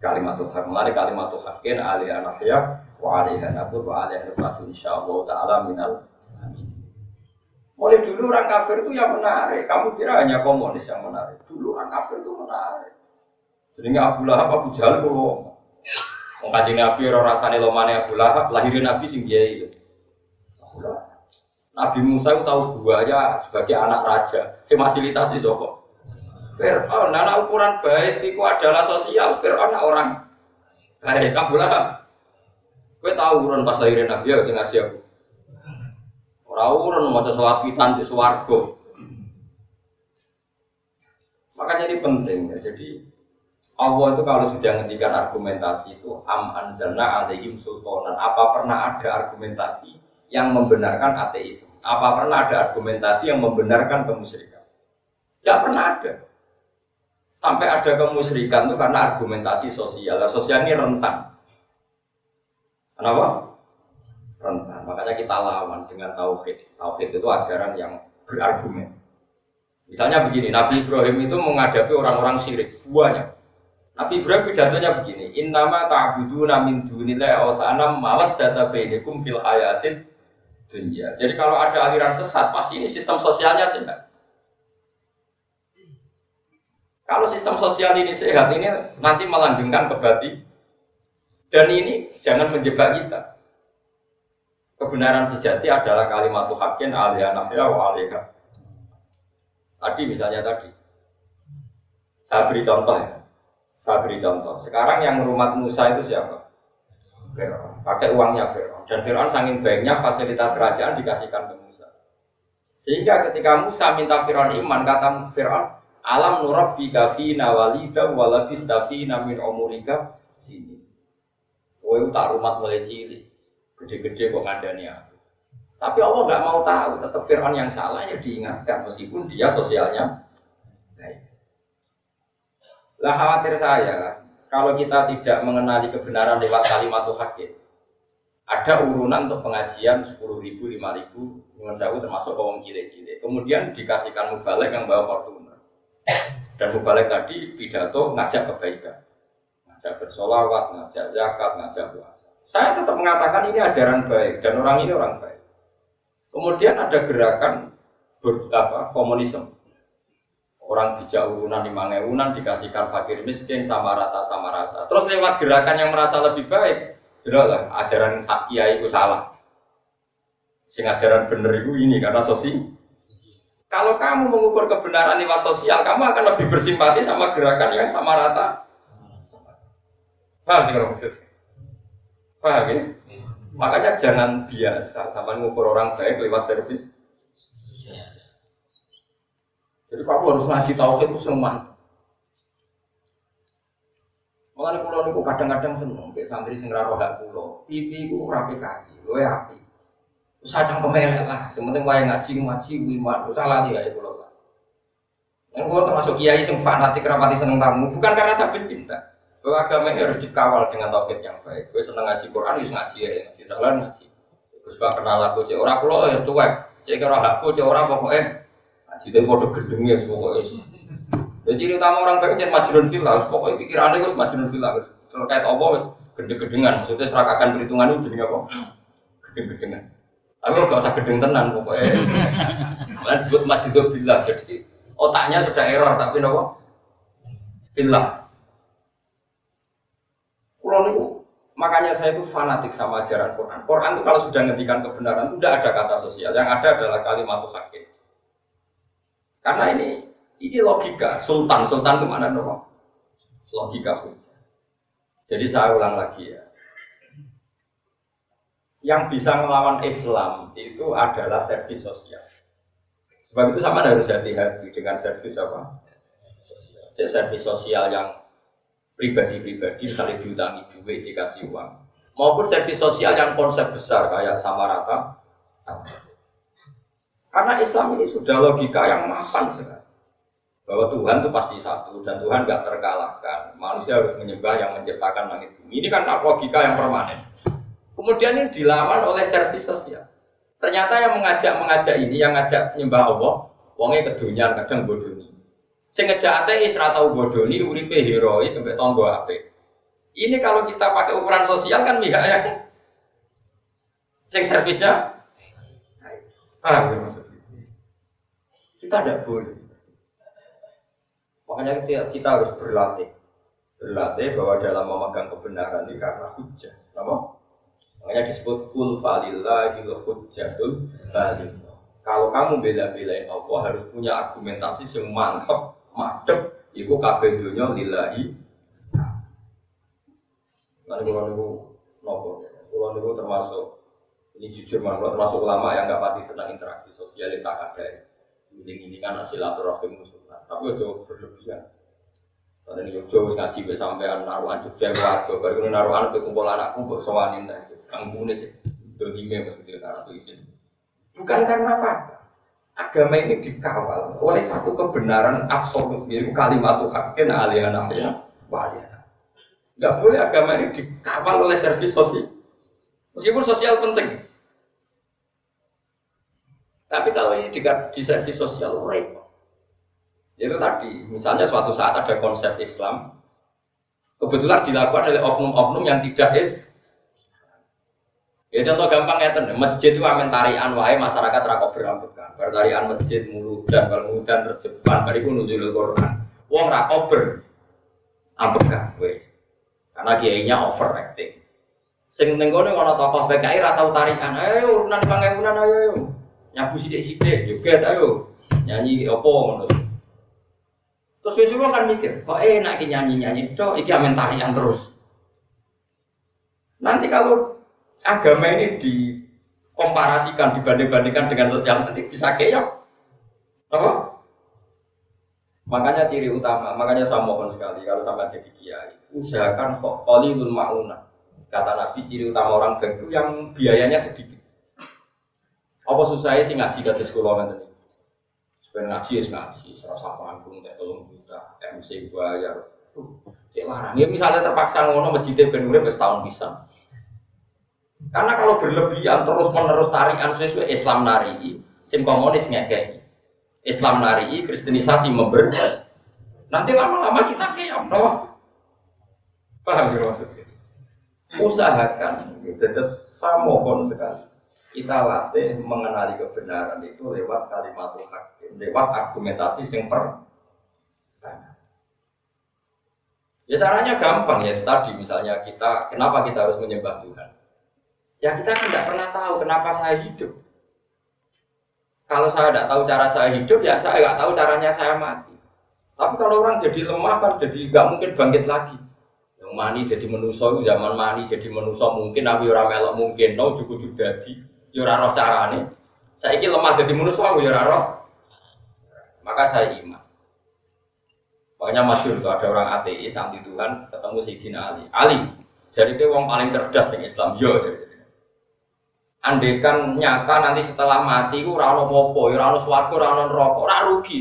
kalimatul hak. Mari kalimatul hakin alih anafiyah wa alih anabur wa alih anabur insyaallah ta'ala minal Mulai dulu orang kafir itu yang menarik. Kamu kira hanya komunis yang menarik. Dulu orang kafir itu menarik. Sehingga Abu Lahab, Abu Jahal kalau Mengkaji Nabi orang rasanya lomane Abu Lahab, lahirin Nabi sing dia itu. Nabi Musa itu tahu buaya sebagai anak raja. Si fasilitasi sopo. Fir'aun, nah ukuran baik itu adalah sosial. Fir'aun orang baik. Abu Lahab. Gue tahu ukuran pas lahirin Nabi ya, sing ngaji aku. Ora urun maca selawat witan di swarga. Makanya ini penting ya. Jadi Allah itu kalau sudah ngendikan argumentasi itu am anzalna alaihim sultanan. Apa pernah ada argumentasi yang membenarkan ateisme? Apa pernah ada argumentasi yang membenarkan kemusyrikan? Tidak pernah ada. Sampai ada kemusyrikan itu karena argumentasi sosial. Sosial ini rentan. Kenapa? Makanya kita lawan dengan tauhid. Tauhid itu ajaran yang berargumen. Misalnya begini, Nabi Ibrahim itu menghadapi orang-orang syirik, buahnya. Nabi Ibrahim pidatonya begini, Innama ta'buduna min dunillahi awsana mawad data bainakum fil hayatin dunia. Jadi kalau ada aliran sesat, pasti ini sistem sosialnya sehat. Kalau sistem sosial ini sehat, ini nanti melanggengkan kebati. Dan ini jangan menjebak kita. Kebenaran sejati adalah kalimat hakin aliyah nafya wa. Tadi misalnya tadi. Saya beri contoh ya. Saya beri contoh. Sekarang yang rumah Musa itu siapa? Fir'aun. Pakai uangnya Fir'aun. Dan Fir'aun saking baiknya fasilitas kerajaan dikasihkan ke Musa. Sehingga ketika Musa minta Fir'aun iman, kata Fir'aun, Alam nurabbi kafina walida walabis tafina min umurika sini. Kowe tak rumah mulai cilik. Gede-gede kok ngandani aku. Tapi Allah nggak mau tahu, tetap Fir'aun yang salah ya diingatkan meskipun dia sosialnya baik. Lah khawatir saya kalau kita tidak mengenali kebenaran lewat kalimat hakim. Ada urunan untuk pengajian 10 ribu, 5 ribu, dengan jauh termasuk kawang cilik-cilik. Kemudian dikasihkan mubalek yang bawa fortuna. Dan mubalik tadi pidato ngajak kebaikan. Ngajak bersolawat, ngajak zakat, ngajak puasa. Saya tetap mengatakan ini ajaran baik dan orang ini orang baik. Kemudian ada gerakan ber, apa, komunisme. Orang bijak urunan lima urunan dikasihkan fakir miskin sama rata sama rasa. Terus lewat gerakan yang merasa lebih baik, lah ajaran kiai itu salah. Sing ajaran bener itu ini karena sosial kalau kamu mengukur kebenaran lewat sosial, kamu akan lebih bersimpati sama gerakan yang sama rata. Paham sih kalau maksud? Paham ya? Makanya jangan biasa sama mengukur orang baik lewat servis. Jadi kamu harus ngaji tauhid itu semua. Mengenai pulau itu kadang-kadang seneng, kayak santri sing roh hak pulau. Pipi itu rapi kaki, lo ya api. Sajang kemelek lah, sementing wae ngaji ngaji lima, salah dia itu loh. Yang gue termasuk kiai yang fanatik rapati seneng tamu, bukan karena saya benci, Bahwa agama ini harus dikawal dengan tauhid yang baik. Gue seneng ngaji Quran, harus ngaji ya, ngaji jalan ngaji. Terus gak kenal aku cek orang pulau ya cuek, cek kira aku cek orang pokoknya ngaji dari bodoh gendengnya pokoknya. Jadi ciri utama orang baik jangan majnun villa, harus pokoknya pikirannya harus majnun villa, terkait apa, harus gede-gedengan. Maksudnya serakakan perhitungan itu jadi apa? Gede-gedengan. Tapi gak usah gedeng tenan pokoknya. Malah disebut majidul billah. Jadi otaknya sudah error tapi nopo billah. Kulo niku makanya saya itu fanatik sama ajaran Quran. Quran itu kalau sudah ngendikan kebenaran itu tidak ada kata sosial. Yang ada adalah kalimat hakim. Karena ini ini logika. Sultan, sultan ke mana nopo? Logika Jadi saya ulang lagi ya yang bisa melawan Islam itu adalah servis sosial. Sebab itu sama harus hati-hati dengan servis apa? Sosial. Jadi servis sosial yang pribadi-pribadi misalnya diutangi duit dikasih uang. Maupun servis sosial yang konsep besar kayak sama rata sama. Karena Islam ini sudah logika yang mapan sekali. Bahwa Tuhan itu pasti satu dan Tuhan gak terkalahkan. Manusia harus menyembah yang menciptakan langit bumi. Ini kan logika yang permanen. Kemudian ini dilawan oleh servis sosial. Ternyata yang mengajak mengajak ini, yang ngajak nyembah Allah, wongnya kedunian kadang bodoni. Sing ngejak ateis ra tau bodoni uripe heroik sampai tonggo ape. Ini kalau kita pakai ukuran sosial kan mihak ya. Sing servisnya Ah, ya maksudnya. Kita tidak boleh. Makanya kita, harus berlatih. Berlatih bahwa dalam memegang kebenaran ini karena hujah. Apa? Makanya disebut kul falillahil hujjatul baligh. Kalau kamu bela-belain Allah harus punya argumentasi yang madep, iku kabeh dunya lillahi. Nanti kalau niku nopo, kalau niku termasuk ini jujur mas, termasuk ulama yang nggak pati senang interaksi sosial yang sangat dari ini ini kan silaturahim musuh, tapi itu berlebihan. Tadi nih Jogja wis ngaji be sampean naruhan Jogja warga, baru naruhan be kumpul anakku mbok sowanin ta. Kampungnya cek dolime maksudnya nara izin. Bukan karena apa? Agama ini dikawal oleh satu kebenaran absolut, yaitu kalimat Tuhan aliyana ya waliyana. Enggak boleh agama ini dikawal oleh servis sosial. Meskipun sosial penting. Tapi kalau ini di, di servis sosial repot. Itu tadi, misalnya suatu saat ada konsep Islam, kebetulan dilakukan oleh oknum-oknum yang tidak is. Ya contoh gampang ya ten, masjid itu amin tarian wae masyarakat rakok berambekan. Bertarian masjid muludan, kalau muludan terjepan, bariku nuzulul Quran. Wong rakok ber ambekan wes. Karena kiainya overacting. Sing ning kono tokoh PKI ra tau tarian. Ayo urunan pangemunan ayo ayo. Nyabu sithik-sithik juga ayo. Nyanyi opo ngono. Terus wis kan mikir, kok enak ki nyanyi-nyanyi tok iki amen tarian terus. Nanti kalau agama ini dikomparasikan, dibanding-bandingkan dengan sosial nanti bisa keok. Apa? Makanya ciri utama, makanya saya mohon sekali kalau sama jadi kiai, usahakan qalilul mauna. Kata Nabi ciri utama orang itu yang biayanya sedikit. Apa susahnya sih ngaji kata sekolah nanti? Supaya ngaji ya ngaji, serasa panggung, kayak tolong juta, MC bayar. Cek larang. Ya misalnya terpaksa ngono masjidnya ben urip setahun bisa. Karena kalau berlebihan terus menerus tarikan sesuai Islam nari, sim komunis ngekei. Islam nari, kristenisasi memberi. Nanti lama-lama kita kayak no. Paham ya maksudnya? Usahakan, gitu. Terus saya mohon sekali. Kita latih mengenali kebenaran itu lewat kalimat hakim, lewat argumentasi yang per. Ya caranya gampang ya tadi misalnya kita kenapa kita harus menyembah Tuhan? Ya kita kan tidak pernah tahu kenapa saya hidup. Kalau saya tidak tahu cara saya hidup, ya saya nggak tahu caranya saya mati. Tapi kalau orang jadi lemah kan jadi nggak mungkin bangkit lagi. Yang mani jadi menuso zaman mani jadi menuso mungkin tapi orang melok mungkin no cukup juga di yura roh carane. Saya ini lemah jadi menuso aku yura roh. Maka saya iman. Makanya masyur itu ada orang ateis anti Tuhan ketemu Sayyidina Ali. Ali, jadi dia orang paling cerdas di Islam. Yo, jadi Andekan nyata nanti setelah mati ku ora ono apa ya ora ono swarga, ora ono neraka, ora rugi.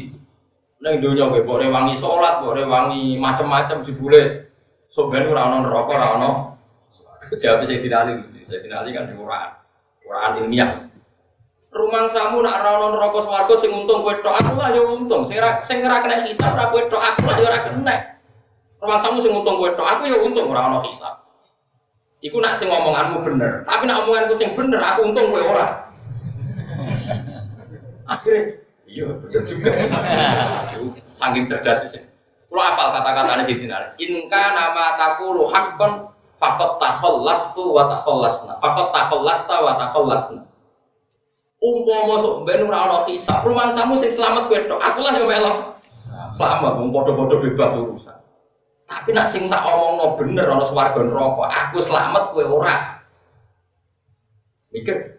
Ning donya kowe mbok rewangi salat, mbok rewangi macam-macam jebule sok ben ora ono neraka, ora ono Jawab saya tidak Ali, saya tidak Ali kan di Quran, Quran ilmiah. Rumang samu nak ora ono neraka swarga sing untung kowe tok, aku lah ya untung. Sing ora sing ora kena hisab ora kowe tok, aku lah ya ora kena. Rumang samu sing untung kowe tok, aku ya untung ora ono hisab. Iku nak sing ngomonganmu bener, tapi nak omonganku sing bener, aku untung kowe ora. Akhirnya, iya bener juga. Saking cerdas sih. Kalau apal kata-katanya si Dinar, inka nama takulu hakon fakot takhollastu wa takhollasna. Fakot takhallasta wa takhollasna. Umpama sok ben ora ana hisab, samu sing selamat kowe tok. Aku lah yo melok. Wong padha-padha bebas urusan. Tapi nak sing tak omongno bener ana swarga neraka, aku selamat kowe ora. Mikir.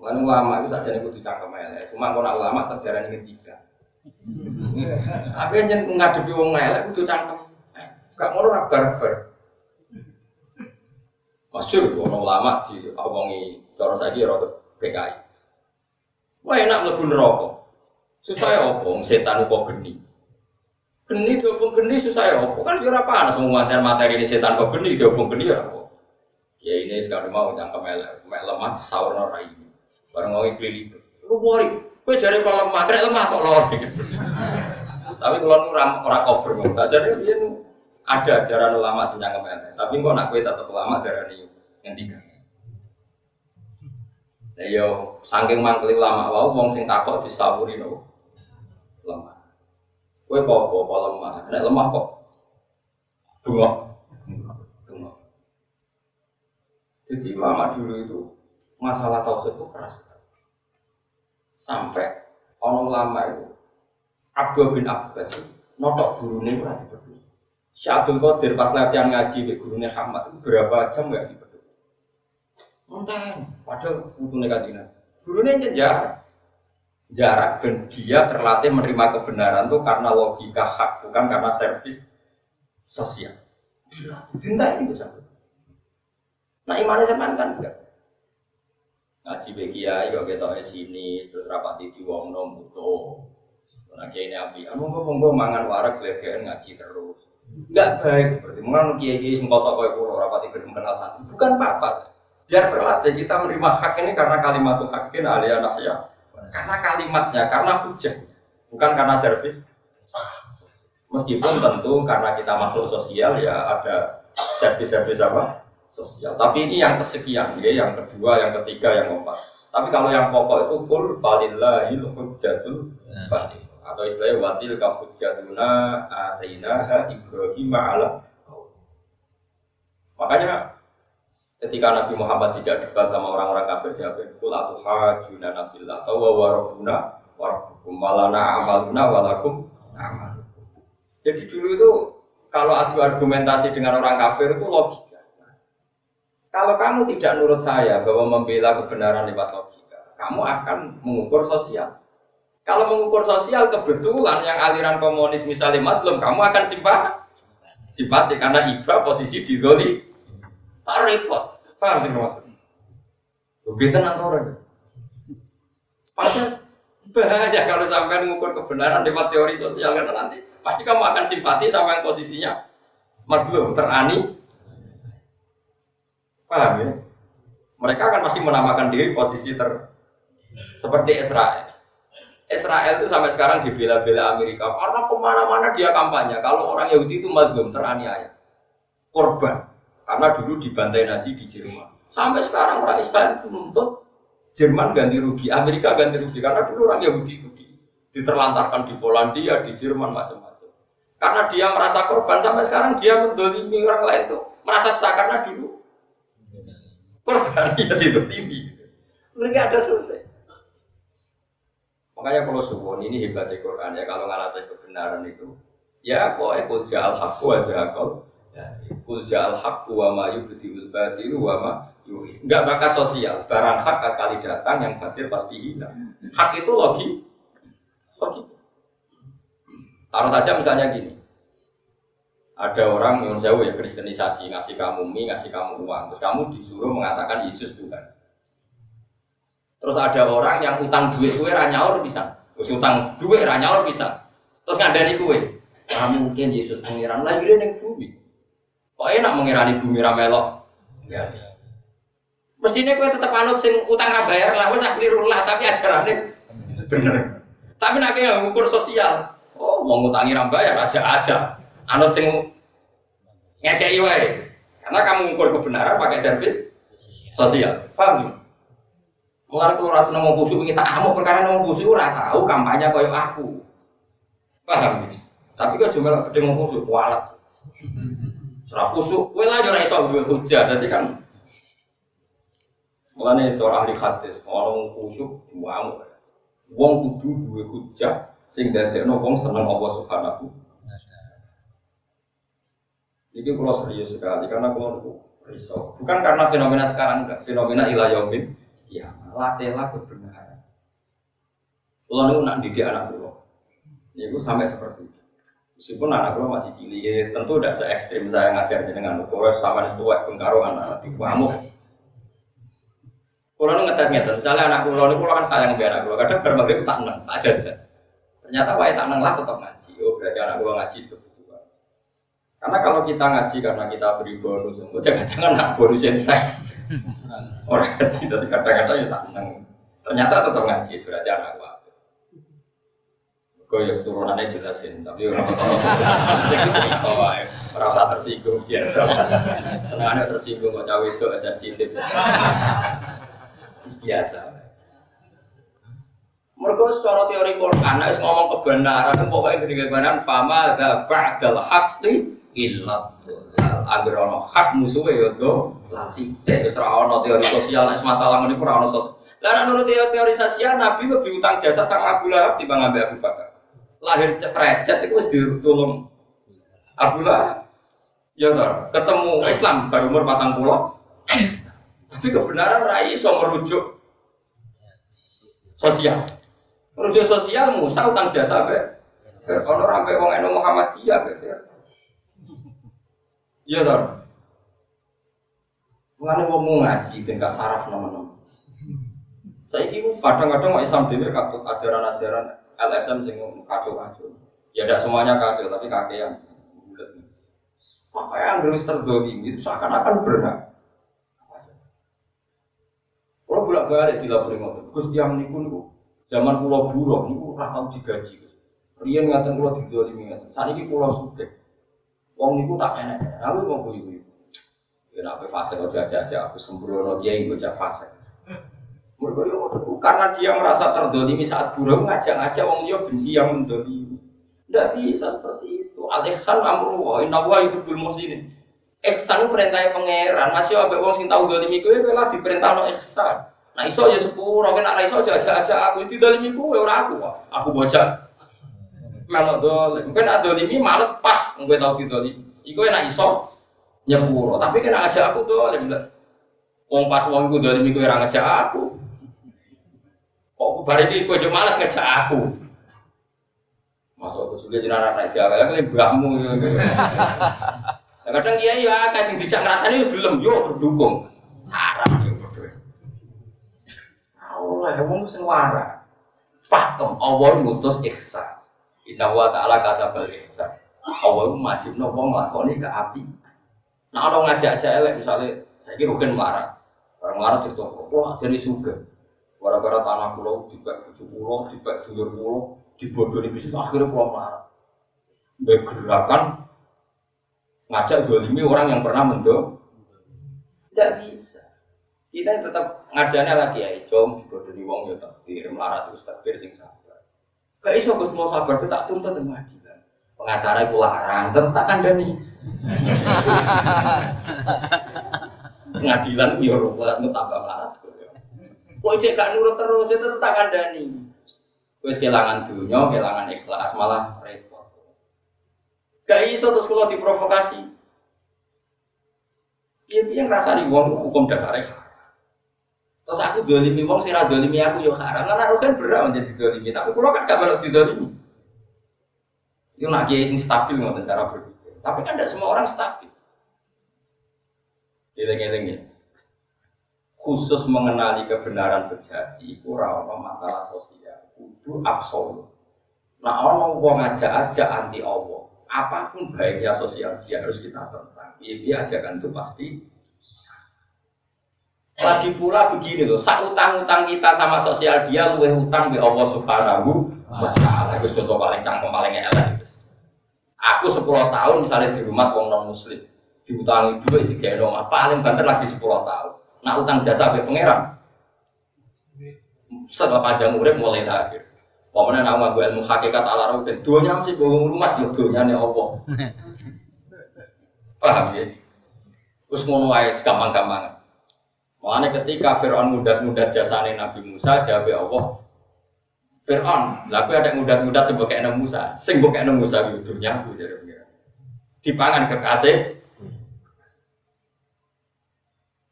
Wan ulama itu saja kudu cangkem elek. Cuma kalau ulama terdarani ketiga. Tapi yang ngadepi wong elek kudu cangkem. Gak ngono ora barbar. Masyur ono ulama di omongi cara saiki rada PKI. Wah enak mlebu neraka. Susah ya opong setan kok geni. Geni diopong geni susah ya apa? Kan ya panas semua materi ini setan kok geni diopong geni ya apa? Ya ini sekarang mau yang kemel, kemel lemah sahur norai. Barang mau ikli lu wori, gue cari kalau lemah, kena lemah kok lor. [LAUGHS] Tapi kalau nu ram orang cover mau, jadi dia ada ajaran ulama sih yang kemel. Tapi kok nak gue tetap ulama darah yang tiga. Ya yo, saking mangkeli ulama, wow, wong sing takut disaburi no. Kue kok kok lemah, nek lemah kok bunga, bunga. Jadi lama dulu itu masalah tauhid itu keras Sampai orang lama itu Abdul bin Abbas notok gurunya itu berdua. Syekh Abdul Qadir pas latihan ngaji di gurunya Hamad itu berapa jam nggak dipeduli. Entah, padahal butuh negatifnya. Gurunya jarang jarak dan dia terlatih menerima kebenaran itu karena logika hak bukan karena servis sosial. Cinta ini bisa. Nah imannya sama kan enggak. Ngaji kok kita sini terus rapati di wong nom butuh. Nah kiai ini api, anu gue monggo mangan warak legean ngaji terus. Enggak baik seperti mungkin kiai kiai sing kotok kau kulo rapati belum kenal satu. Bukan apa-apa. Biar berlatih kita menerima hak ini karena kalimat hakin anak ya karena kalimatnya, karena hujah, bukan karena servis. Meskipun tentu karena kita makhluk sosial ya ada servis-servis apa sosial. Tapi ini yang kesekian, ya, yang kedua, yang ketiga, yang keempat. Tapi kalau yang pokok itu kul balillahil hujjatul batil atau istilahnya watil ka hujjatuna atainaha Ibrahim ala Makanya ketika Nabi Muhammad tidak debat sama orang-orang kafir jawab kul atuhajuna nafillah atau wa warabukum walana amaluna walakum amal. Jadi dulu itu kalau adu argumentasi dengan orang kafir itu logika. Kalau kamu tidak nurut saya bahwa membela kebenaran lewat logika, kamu akan mengukur sosial. Kalau mengukur sosial kebetulan yang aliran komunis misalnya matlum, kamu akan simpati. Simpati karena iba posisi di doli. Tak repot. Paham sih maksudnya? Lebih tenang orang. Pasnya bahaya kalau sampai mengukur kebenaran lewat teori sosial karena nanti pasti kamu akan simpati sama yang posisinya maklum terani Paham ya? Mereka akan masih menamakan diri posisi ter seperti Israel. Israel itu sampai sekarang dibela-bela Amerika karena ke mana-mana dia kampanye. Kalau orang Yahudi itu madlum teraniaya, korban karena dulu dibantai Nazi di Jerman. Sampai sekarang orang Israel itu menuntut Jerman ganti rugi, Amerika ganti rugi karena dulu orang Yahudi itu diterlantarkan di Polandia, di Jerman macam-macam. Karena dia merasa korban sampai sekarang dia mendolimi orang lain itu merasa sah karena dulu korban [LAUGHS] ya ditutimi. Mereka ada selesai. Makanya kalau suwon ini hebatnya Quran ya kalau ngalatai kebenaran itu ya pokoknya kul ja'al haqqu wa zahaqal kul ja'al haqqu wa ma yubdiul batilu wa ma enggak bakal sosial. Barang hak sekali datang yang batil pasti hilang. Hak itu logi logi taruh saja misalnya gini. Ada orang yang jauh ya kristenisasi ngasih kamu mie ngasih kamu uang. Terus kamu disuruh mengatakan Yesus Tuhan. Terus ada orang yang utang duit kue ranyaur bisa. Terus utang duit ranyaur bisa. Terus ngandani kue. Kamu mungkin Yesus pengiran lahirin yang bumi kok enak mengirani bumi ramelok ya mestinya kue tetap anut sing utang rabayar lah wes lah tapi ajarannya bener tapi nak nggak ngukur sosial oh mau ngutangi rambayar aja aja anut sing ngekei wae. Karena kamu ngukur kebenaran pakai servis sosial. Paham? Mulai kalau rasa nemu busuk kita amuk perkara nemu busuk ora tahu kampanye koyo aku. Paham? Tapi kok cuma gede ngomong busuk kualat. Serah busuk, kowe lah ora iso duwe hujah. Dadi kan Mulane itu ahli hadis, orang kusuk diwamu. Wong kudu duwe hujah sing dadekno wong seneng Allah Subhanahu ini kalau serius sekali karena kalau risau. Bukan karena fenomena sekarang enggak, fenomena ilayomin. Ya, latihlah kebenaran. Kalau itu nak didik anak dulu, itu sampai seperti itu. Meskipun anak dulu masih cilik, ya, tentu tidak se ekstrim saya ngajar dengan kalau sama itu tuwek bengkaro anak di kamu. Kalau ngetes ngetes, misalnya anak ini kulo kan sayang biar anak kulo, kadang berbagai tak neng, tak aja. Ternyata wae tak neng lah tetap ngaji. Oh berarti anak kulo ngaji sebetulnya. Karena kalau kita ngaji karena kita beri bonus, jangan-jangan nak bonus yang saya. [LAUGHS] Orang ngaji tapi kadang-kadang ya tak menang. Ternyata tetap ngaji sudah jarang apa. Kau ya turunannya jelasin, tapi orang tahu merasa tersinggung biasa. Senangnya tersinggung kok cawe itu sensitif. Biasa. Mereka secara teori Quran, ngomong kebenaran, pokoknya kebenaran, fama da ba'dal haqqi ilat agar ono hak musuh ya do teh ora ono teori sosial masalah ngene ora ono lah menurut teori sosial nabi lebih utang jasa sama Abu Lahab ambil Abu Bakar lahir ceprecet itu wis ditulung. Abu Lahab ya ketemu Islam baru umur patang pulau tapi kebenaran rai iso merujuk sosial. Merujuk sosial Musa utang jasa be ono rampe wong eno Muhammadiyah be Iya toh. Mengenai mau ngaji gak saraf nama-nama. Saya ini kadang-kadang Islam dewi katut ajaran-ajaran LSM sing kacau-kacau. Ya tidak semuanya kacau, tapi kakek yang yang terus terdoli itu seakan-akan berat. Kalau bolak balik di laporin ngotot, Gus tiang niku niku zaman pulau buruh niku ratau digaji. Rian ngatain pulau digolimi ngatain. Saat ini pulau sudah. Wong niku tak enak, aku mau kuyu kuyu. Ya apa fase kau aja-aja aku sembrono kiai gue cak fase. Mereka karena dia merasa terdolimi saat burung ngajak-ngajak wong dia benci yang mendolimi. Tidak bisa seperti itu. Al ihsan amru inna wa yuhibbul muslimin. Ihsan perintahnya pangeran. Masih ada wong sing tahu dolimi kowe kowe lagi perintah no ihsan. Nah iso ya sepuro, kan nek iso aja-aja aku itu dolimi kowe ora aku. Aku bocah. Melok dolim. Mungkin ada dolimi males pas kowe tau didolimi. Iku enak iso nyepuro, tapi kena aja aku dolim. Wong pas wong iku dolimi kowe ora ngajak aku. Kok bar iki kowe malas ngejak aku. Masuk ke sulit jenara naik kan ini mbahmu. Nah, kadang dia ya kasih dijak ngerasani belum, yo berdukung. Sarap yo berdua. Allah, wong sing waras. Pakem Allah ngutus ihsan. Inna wa ta'ala kasabal ihsan. Allah majibno wong nglakoni ke api. Nah, orang ngajak-ajak elek misalnya saya kira rugen marah. Orang marah itu, wah jadi suka. Gara-gara tanah pulau, dibek bujuk pulau, dibek dulur pulau, dibodohi bisnis, akhirnya pulau marah. Bergerakan ngajak dolimi orang yang pernah mendo, tidak bisa. Kita tetap ngajarnya lagi ya, com dibodohi wong ya takdir, melarat terus takdir sing sabar. Gak iso gus mau sabar, kita tak tuntut pengadilan. Pengacara itu larang, [LAUGHS] tetap kan dani. Pengadilan biar ruwet, tambah melarat. Kok cek gak nurut terus itu tetap kandani. Wis kehilangan dunia, kehilangan ikhlas, malah repot. Gak iso terus kalau diprovokasi. Iya piye ngerasa di wong hukum dasarnya haram. Terus aku dolimi wong sira dolimi aku yo haram. Karena aku kan berat menjadi dolimi, tapi kalau kan gak di didolimi. Itu nak kiai sing stabil ngoten cara berpikir. Tapi kan tidak semua orang stabil. Eleng-eleng ya khusus mengenali kebenaran sejati itu ora masalah sosial itu absolut. Nah orang mau ngajak aja anti Allah apa pun baiknya sosial dia harus kita tentang. Dia, dia ajakan itu pasti lagi pula begini loh sak utang-utang kita sama sosial dia luwe utang di Allah subhanahu wa ta'ala. Itu contoh paling cangkem paling elek aku 10 tahun misalnya di rumah orang non muslim diutangi duit di apa paling banter lagi 10 tahun Nak utang jasa be pangeran. Setelah panjang urip mulai akhir. Pokoknya nama gue ilmu hakikat ala dan duanya mesti bohong rumah ya duanya nih [LAUGHS] opo. Paham ya? Terus ngono ae gampang-gampang. Makanya ketika Fir'aun mudat-mudat jasane Nabi Musa, jawab Allah, Fir'aun, lalu ada yang mudat-mudat coba kayak Musa, sing kayak Musa itu dunia aku jadi pengiran. Dipangan kekasih,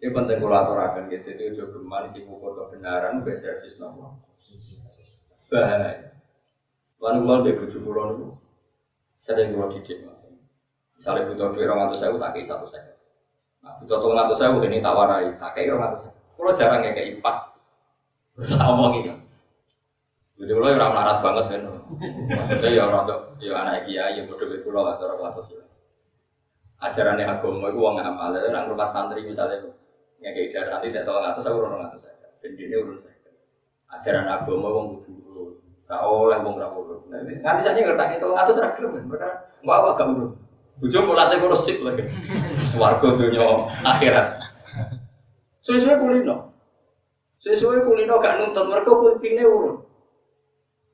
ini penting kalau aturakan gitu, itu juga geman di buku kebenaran, be servis nopo. Bahaya. Lalu kalau dia bujuk pulau itu, sering gua didik. Misalnya butuh duit orang atau saya, tak satu saya. Nah, butuh tolong atau saya, ini tawarai, tak kayak orang atau saya. Kalau jarang ya kayak pas, terus ngomong gitu. Jadi ya orang larat banget kan, maksudnya ya orang tuh, ya anak kiai, ya bodoh pulau atau orang kelas sosial. Ajarannya agama itu uang ngamal, itu nak rumah santri misalnya, Ya kayak nanti saya tahu ngatus aku orang ngatus saya. Dan ini urun saya. Ajaran agama wong kudu Gak oleh wong ra urun. Nanti saja ngerti itu ngatus ra gelem. Perkara mau apa gak urun. Kok latih kok resik lagi. [LAUGHS] Swarga dunia akhirat. Sesuai kulino. Sesuai kulino gak nuntut mereka kulpine urun.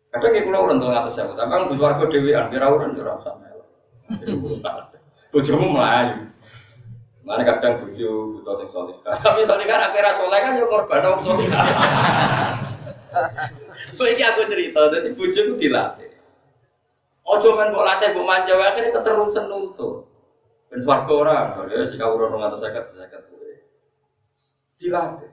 Kadang ya kulo urun tuh ngatus saya. Tapi kan swarga dhewean kira urun ya usah melu. Bojomu melayu. Mana kadang buju butuh sing soleh. [LAUGHS] Tapi soleh kan akhirnya soleh kan ya korban dong soleh. Ini aku cerita, jadi buju itu dilatih. Ojo main kok latih kok manja, akhirnya keterusan nuntut. Ben swarga ora, soalnya si kau urun ngantos sekat sekat gue. Dilatih.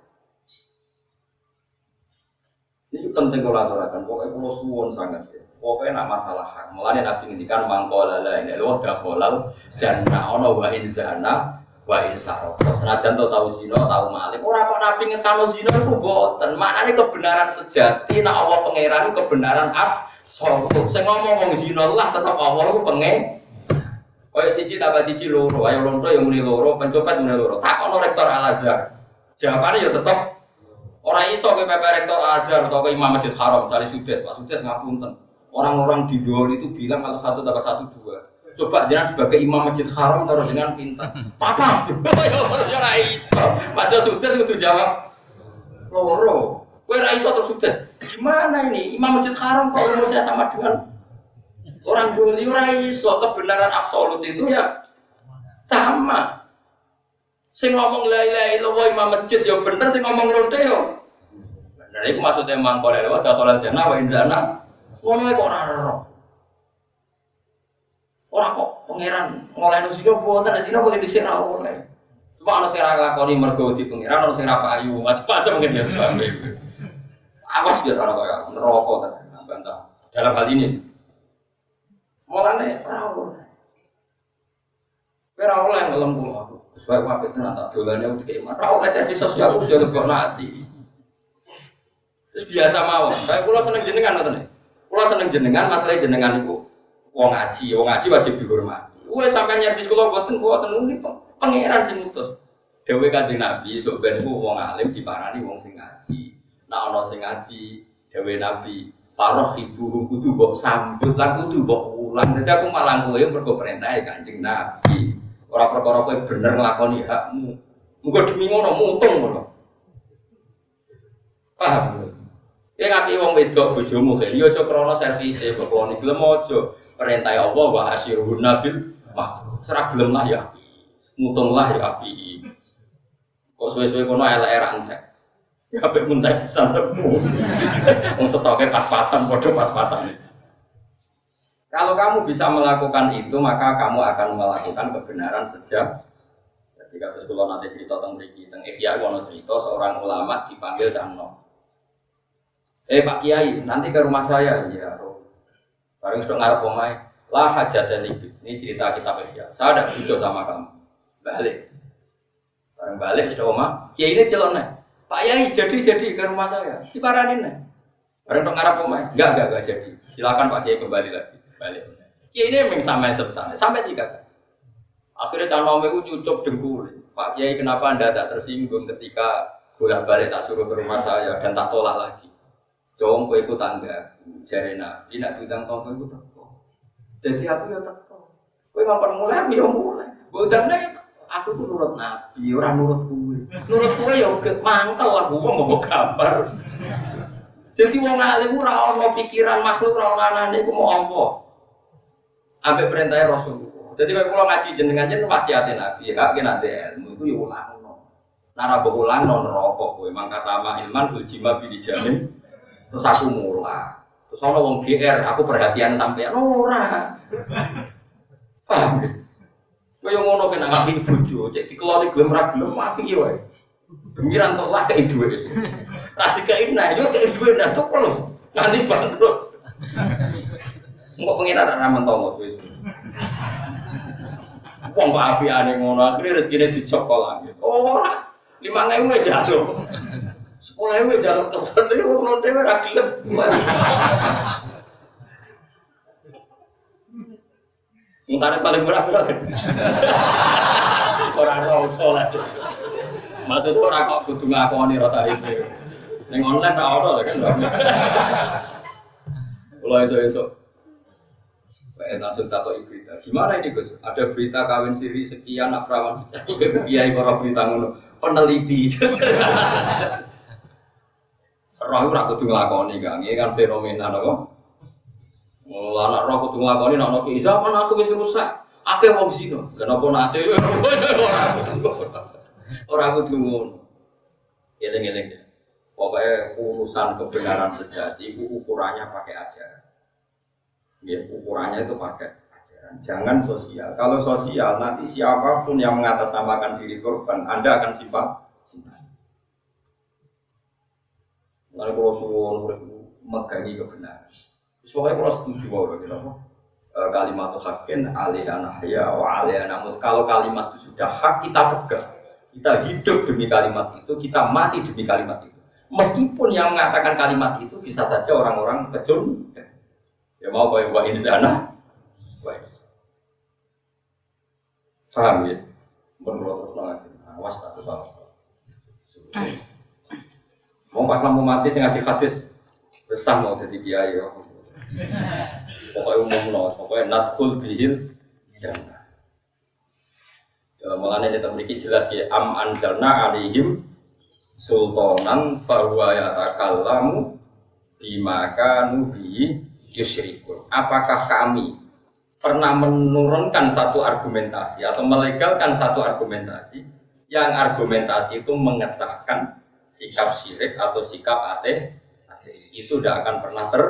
Ini penting kalau aturakan, pokoknya kalau suwon sangat ya. Pokoknya nak masalah hak. Mulanya nabi ngendikan mangkola lah ini loh dah kolal jannah ono wa inzana wa insaro. Senajan to tahu zina, tahu malik. Ora kok nabi ngesano zina iku boten. Maknane kebenaran sejati nek Allah pangeran kebenaran absolut. Sing ngomong wong zina lah tetep Allah ku pengen. Kaya siji tambah siji loro, ayo lonto yang muni loro, pencopet muni loro. Takono rektor Al Azhar. Jawabannya ya tetep ora iso ke PP rektor Al Azhar ke Imam Masjid Haram, misalnya Sudes, Pak Sudes ngapunten. Orang-orang di Dol itu bilang kalau satu tambah satu dua. Coba jangan sebagai imam masjid haram taruh dengan pintar. Papa, ya ora iso. Mas yo sudah kudu jawab. Loro. Kowe ora iso terus sudah. Gimana ini? Imam masjid haram kok rumusnya sama dengan orang dulu ora iso kebenaran absolut itu ya sama. Sing ngomong la ilaha illallah imam masjid ya bener, sing ngomong lonte yo. Nah, itu maksudnya mangkol lewat dakhalal jannah wa inzana. Ngono kok ora ora. Ora kok pangeran ngoleh zina boten zina boleh disira oleh. Cuma ana sing ora nglakoni mergo di pangeran, ana sing ora payu, macam-macam mungkin ya sampe. Awas ya ora kaya neraka ta bantah. Dalam hal ini. Mulane ora oleh. Ora oleh ngelem kula. Sebab apa itu tak dolane udah kayak Ora oleh servis sosial aku jadi kok nanti. Terus biasa mawon. Kayak kula seneng jenengan ngoten Kula seneng jenengan, masalah jenengan iku wong ngaji, wong ngaji wajib dihormati. Wes sampai nyervis kula boten boten ini pangeran sing mutus. Dewe kanjeng Nabi sok ben wong alim diparani wong sing ngaji. Nah ana sing ngaji, dewe Nabi Paroh ibu kudu mbok sambut lan kudu mbok ulang. Dadi aku malang kowe mergo perintah Kanjeng Nabi. Ora perkara kowe bener nglakoni hakmu. Muga demi ngono mutung ngono. Paham? Ya ngapi wong wedok bojomu kene ya aja krana servise kok keloni gelem aja. Perintah Allah wa asyirun nabil mak. Serah gelem lah ya. Mutung lah ya api. Kok suwe-suwe kono elek era entek. Ya apik muntai pisan temu. [LAUGHS] Wong stoknya pas-pasan padha pas-pasan. Kalau kamu bisa melakukan itu, maka kamu akan melakukan kebenaran sejak jadi kata sekolah nanti cerita tentang mriki tentang Ihya ono cerita seorang ulama dipanggil Dano. Eh Pak Kiai, nanti ke rumah saya. Ya, Bareng sudah ngarep omai. Lah hajat dan. Ini cerita kita ya. Saya ada butuh sama kamu. Balik. Bareng balik sudah oma. Kiai ini celok nih. Pak Kiai jadi jadi ke rumah saya. Si paranin nih. Bareng sudah ngarep omai. Enggak, enggak, enggak jadi. Silakan Pak Kiai kembali lagi. Balik. Kiai ini memang sampai sebesar. Sampai tiga Akhirnya tanah itu cucuk dengkul. Pak Kiai kenapa anda tak tersinggung ketika bolak balik tak suruh ke rumah saya dan tak tolak lagi? Jom kowe iku tangga jare Nabi nak diundang tonggo iku teko. Jadi aku ya teko. Kowe ngapain mulai aku ya mulai. Bodane aku tuh nurut Nabi, ora nurut kowe. Nurut kowe ya mantel lah wong mau gambar. Jadi wong alim ora ono pikiran makhluk ora ono anane iku mau apa. Ambek perintahnya Rasulullah. Jadi kalau kalau ngaji jenengan jen wasiatin Nabi, hak kena ilmu itu ya ulang no. Nara ulang non rokok, memang kata ma ilman uljima bidi jamin Terus aku mulai. Terus ono wong GR, aku perhatian sampai ora. Paham? Kaya ngono kena ngapi bojo, cek dikeloni gelem ra gelem api wae. Pengiran tok lah kei dhuwit. Ra dikei nah, yo kei dhuwit nah tok lho. Nanti bangkrut. Engko pengiran ra mentomo wis. Wong kok apiane ngono, akhire rezekine dicokol lagi. Oh, 5000 jatuh. Sekolah itu jalan telepon itu belum dewe rakyat. Mungkin paling murah berapa? Orang tahu sholat. Maksud orang kok kudu ngakoni rota itu. Neng online tak ada kan. Kalau esok-esok Kayak langsung takut berita. Gimana ini Gus? Ada berita kawin siri sekian, nak perawan sekian. Kiai para berita ngono. Peneliti. Roh ora kudu nglakoni Kang, iki kan fenomena napa? Anak roh kudu nglakoni nek ki zaman aku wis rusak. Akeh wong zina. Kenapa nate ora. Ora kudu ngono. Eling-eling ya. Pokoknya urusan kebenaran sejati itu ukurannya pakai ajaran. Ya, ukurannya itu pakai ajaran. Jangan sosial. Kalau sosial nanti siapa pun yang mengatasnamakan diri korban, Anda akan simpan. Lalu kalau suwon megangi kebenaran. Soalnya kalau setuju bahwa gitu apa? Kalimat itu hakin alihana haya wa alihana mut. Kalau kalimat itu sudah hak kita pegang. Kita hidup demi kalimat itu, kita mati demi kalimat itu. Meskipun yang mengatakan kalimat itu bisa saja orang-orang kecil. Ya mau kayak wa insana. Paham ya? Menurut terus nanti. Awas tak salah. Mau pas lampu mati sing ngaji hadis besar mau jadi kiai ya. Pokoknya umum loh, pokoknya nadful bihil jannah. Dalam mulanya kita memiliki jelas ya am anzalna alihim sultanan fahuwa yatakallamu bimaka nubi yusyrikun. Apakah kami pernah menurunkan satu argumentasi atau melegalkan satu argumentasi yang argumentasi itu mengesahkan sikap syirik atau sikap ate itu tidak akan pernah ter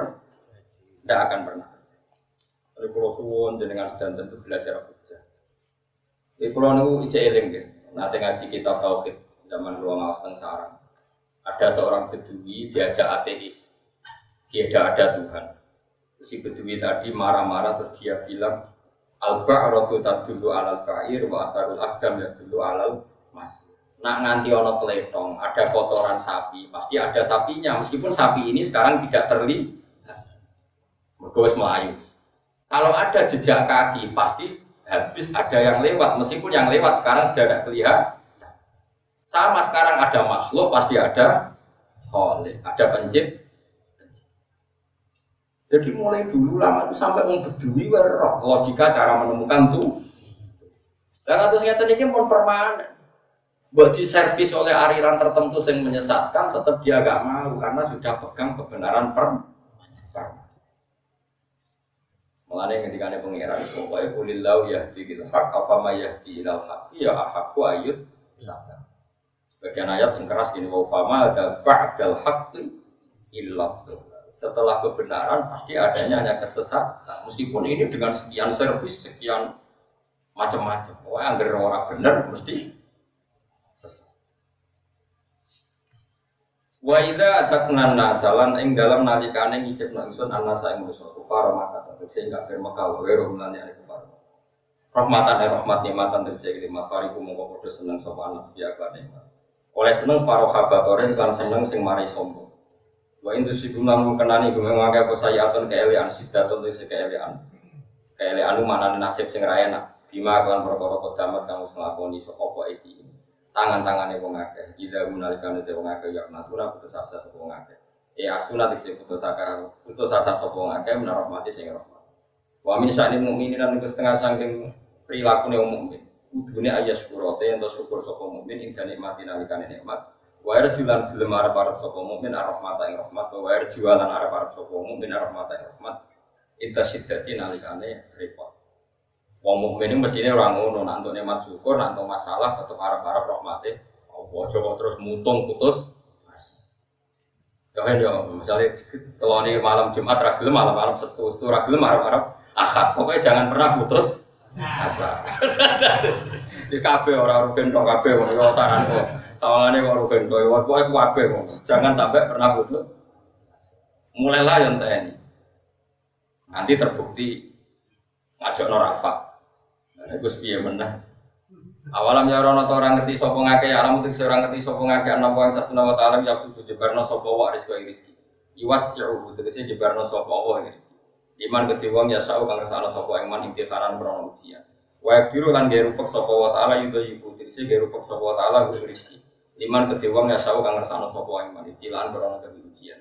tidak akan pernah Tapi kalau suwon dengan sedang tentu belajar hujah. Di pulau nu ice eling deh. Nanti ngaji kitab tauhid zaman ruang awas sarang. Ada seorang bedui diajak ateis. Dia tidak ada Tuhan. Si bedui tadi marah-marah terus dia bilang al ba'ratu tadullu alal ba'ir wa atharul akdam yadullu alal mas. Nak nganti ono teletong, ada kotoran sapi, pasti ada sapinya. Meskipun sapi ini sekarang tidak terlihat. Mergowes melayu. Kalau ada jejak kaki, pasti habis ada yang lewat. Meskipun yang lewat sekarang sudah tidak kelihatan. Sama sekarang ada makhluk, pasti ada kholik, ada pencipta. Jadi mulai dulu lama itu sampai mau berdui logika cara menemukan tuh. Dan atau saya ini mau permanen buat diservis oleh aliran tertentu yang menyesatkan tetap dia gak mau karena sudah pegang kebenaran per Mengenai ketika ada pengiran, pokoknya kulilau ya di hak, apa ma ya di ilal hak, ya ahakku ayat. Sebagian ayat yang keras gini, wa fama ada ba'dal hak ilah. Setelah kebenaran pasti adanya hanya kesesatan. Meskipun ini dengan sekian servis, sekian macam-macam. Wah, yang orang benar mesti Wa idza atakna nasalan ing dalam nalikane ngicipna ingsun anasa ing manusa kufar maka tegese kafir maka wa ghairu lan ya kufar. Rahmatan ya rahmat nikmatan tegese lima fariku mongko padha seneng sapa anas biaka nikmat. Oleh seneng farohabatorin kan seneng sing mari sombong. Wa indu siduna kenani gumeng apa sayatun keelian sidatun tegese keelian. Keelian mana nasib sing ra enak. Bima kan perkara kodamat kang wis nglakoni sapa iki tangan-tangannya wong akeh. Ida menalikane te wong akeh ya natura putus asa sapa wong akeh. E asuna dikse putus asa putus asa sapa wong akeh menarahmati sing rahmat. Wa min sya'ni mukminin lan setengah saking prilakune wong mukmin. Kudune ayas kurote ento syukur sapa mukmin ing nikmati nalikane nikmat. Wa jualan gelem arep-arep sapa mukmin arahmata ing rahmat. Wa jualan arep-arep sapa mukmin arahmata ing rahmat. Intas siddati nalikane repot Wong mukmin ini mestinya orang ngono, nak untuk nikmat syukur, nak untuk masalah tetap harap-harap rahmati. Oh, coba terus mutung putus. Jangan ya, misalnya kalau ini malam Jumat ragil malam malam setu, setu ragil malam malam akad. Pokoknya jangan pernah putus asa. [LAUGHS] Di kafe orang rugen dong kafe orang saran kok. Sawangannya kok rugen dong, pokoknya kafe Jangan sampai pernah putus. Mulailah yang tni. Nanti terbukti ngajak norafa. Iku piye menah. Awalam ya rono orang ngerti sapa ngake alam tik orang ngerti sapa ngake ana wong satu nama taala ya kudu jebarno sapa wa rezeki rezeki. Iwas yu'u tegese jebarno sapa wa rezeki. Iman gede wong ya sa'u kang ngersakno sapa iman imtihanan krono ujian. Wa biru lan ge rupek sapa wa taala yuda yiku tegese ge rupek sapa wa taala ing rezeki. Iman gede wong ya sa'u kang ngersakno sapa iman imtihanan krono ujian.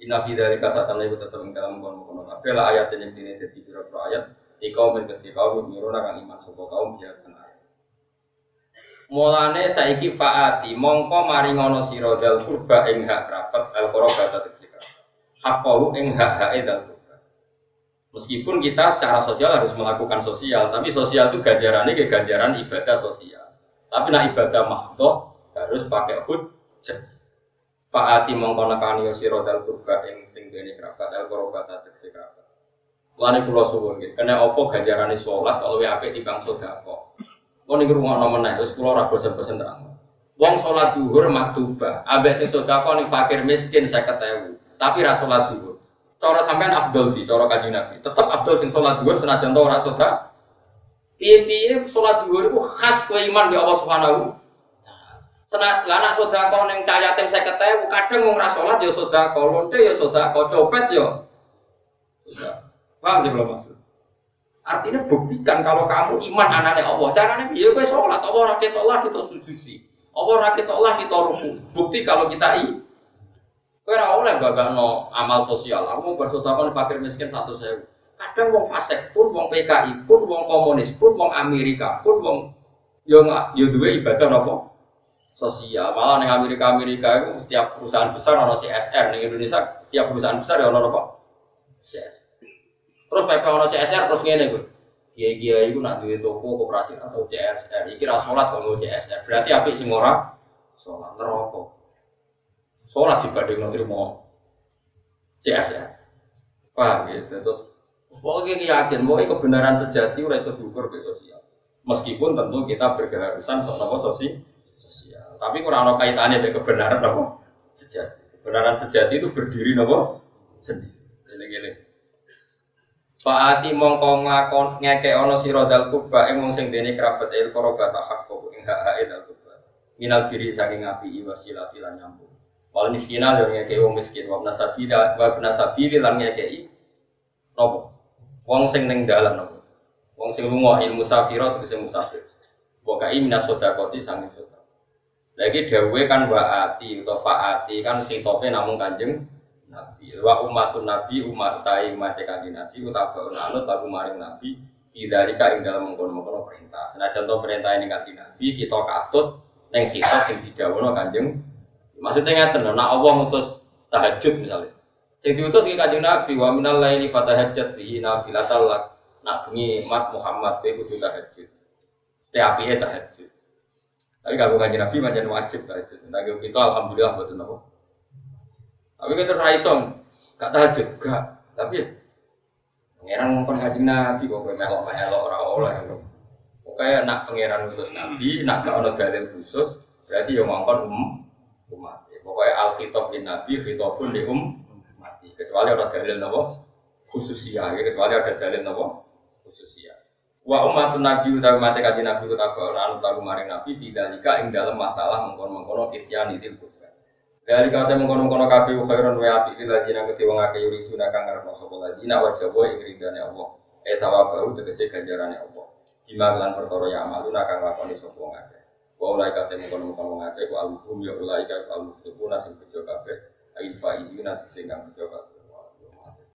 Inna fi dzalika satan iku tetep ing dalam kono-kono. Kabeh ayat yang dene dadi pira-pira ayat Ikaum min keti kaum miruna iman sapa kaum biar benar. Mulane saiki faati mongko mari ngono sira dal kurba ing hak kerabat al qurba tegese kerabat. Hakahu ing hak-hake dal kurba. Meskipun kita secara sosial harus melakukan sosial, tapi sosial itu ganjarannya ke ganjaran ibadah sosial. Tapi nak ibadah makhluk harus pakai hujjah. Faati mongko nekani sira dal kurba ing sing dene kerabat al. Lani pulau suwun gitu. Kena opo ganjaran sholat kalau wa apik timbang sedekah. Kau nih rumah nomor naik, terus pulau ragu bosen terang. Wong sholat duhur maktuba, abek sing sedekah nih fakir miskin saya ketemu. Tapi ras sholat duhur. Cara sampean afdol di, cara kaji nabi. Tetap abdul sing sholat duhur senajan tau ras sedekah. Piye-piye sholat duhur itu khas kue iman di Allah Subhanahu Senat lana kau neng cahaya tem saya ketemu kadang mau ras sholat ya kau lonte ya kau copet ya. Paham sih belum maksud? Artinya buktikan kalau kamu iman anaknya Allah. Caranya ya kowe sholat, Allah rakyat Allah kita sujudi. Allah rakyat Allah kita ruku. Bukti kalau kita i. Ora oleh no amal sosial. Aku mau bersedekah fakir miskin satu saya. Kadang wong fasik pun, wong PKI pun, wong komunis pun, wong Amerika pun, wong yo yo duwe ibadah napa? Sosial. Malah ning Amerika Amerika itu setiap perusahaan besar ono CSR, ning Indonesia tiap perusahaan besar ya ono apa? CSR. Terus PP ono CSR terus ngene kuwi. Kiai-kiai itu nak duwe toko koperasi atau CSR. Iki ra salat kok CSR. Berarti apik sing ora salat neraka. Salat dibanding mau CSR. Paham gitu. Terus Pokoknya yakin bahwa kebenaran sejati udah bisa diukur ke sosial. Meskipun tentu kita berkeharusan soal sosial. sosial. Tapi kurang ada kaitannya dengan kebenaran apa sejati. Kebenaran sejati itu berdiri nopo sendiri. Gini-gini. Pak Ati mongko ngakon ngeke ono siro dal kubba ing wong sing dene kerabat il hak kok ing hak hak dal kubba. Minal biri saking ngapi wasilati lan nyambung. Wal miskina yo ngeke wong miskin wa nasabila wa nasabili lan ngeke nopo Wong sing ning dalan nopo. Wong sing lunga ilmu safirat sing musafir. Wakai minas sodakoti sangi sedekah. Lagi dawe kan waati atau faati kan tope namun kanjeng Nabi. Wa umatun Nabi umat tai umat kanjeng Nabi utawa anut lagu maring Nabi Idalika ing dalam mengkono-mengkono perintah. Senajan to perintah ini kanjeng Nabi kita katut neng kitab sing didhawuhna kanjeng. Maksudnya ngaten, nek Allah ngutus tahajud misalnya. Sing diutus ki Kanjeng Nabi wa minal laili fatahajjat bihi nafilatal lak. Nak bengi mat Muhammad kowe kudu tahajud. Setiap tahajud. Tapi kalau Kanjeng Nabi macam wajib tahajud. Nah kita alhamdulillah betul napa. Tapi kita raisong gak tahajud gak. Tapi ya pangeran ngomong Kanjeng Nabi kok kowe melok-melok ora oleh. Pokoknya nak pangeran utus Nabi, nak gak ono dalil khusus, berarti yang ngomong um, umat. Pokoknya al khitab bin Nabi, khitabun di um kecuali ada dalil nopo khususia ya kecuali ada dalil nopo khususia wa umat nabi utawi mate kaji nabi utawa anu tahu maring nabi bidalika ing dalam masalah mengkono mengkono ityan idil kubra dari kata mengkono mengkono kafe khairan wa api ila dina keti wong akeh yuri tuna kang ngarepno sapa ladina wa jabo ing ridane Allah eh sawabahu tegese ganjarane Allah bima lan perkara ya amaluna kang lakoni sapa wong akeh wa ulai kate mengkono mengkono wong akeh wa alhum ya ulai ka alhum sing bejo kabeh ail faizina sing kang bejo kabeh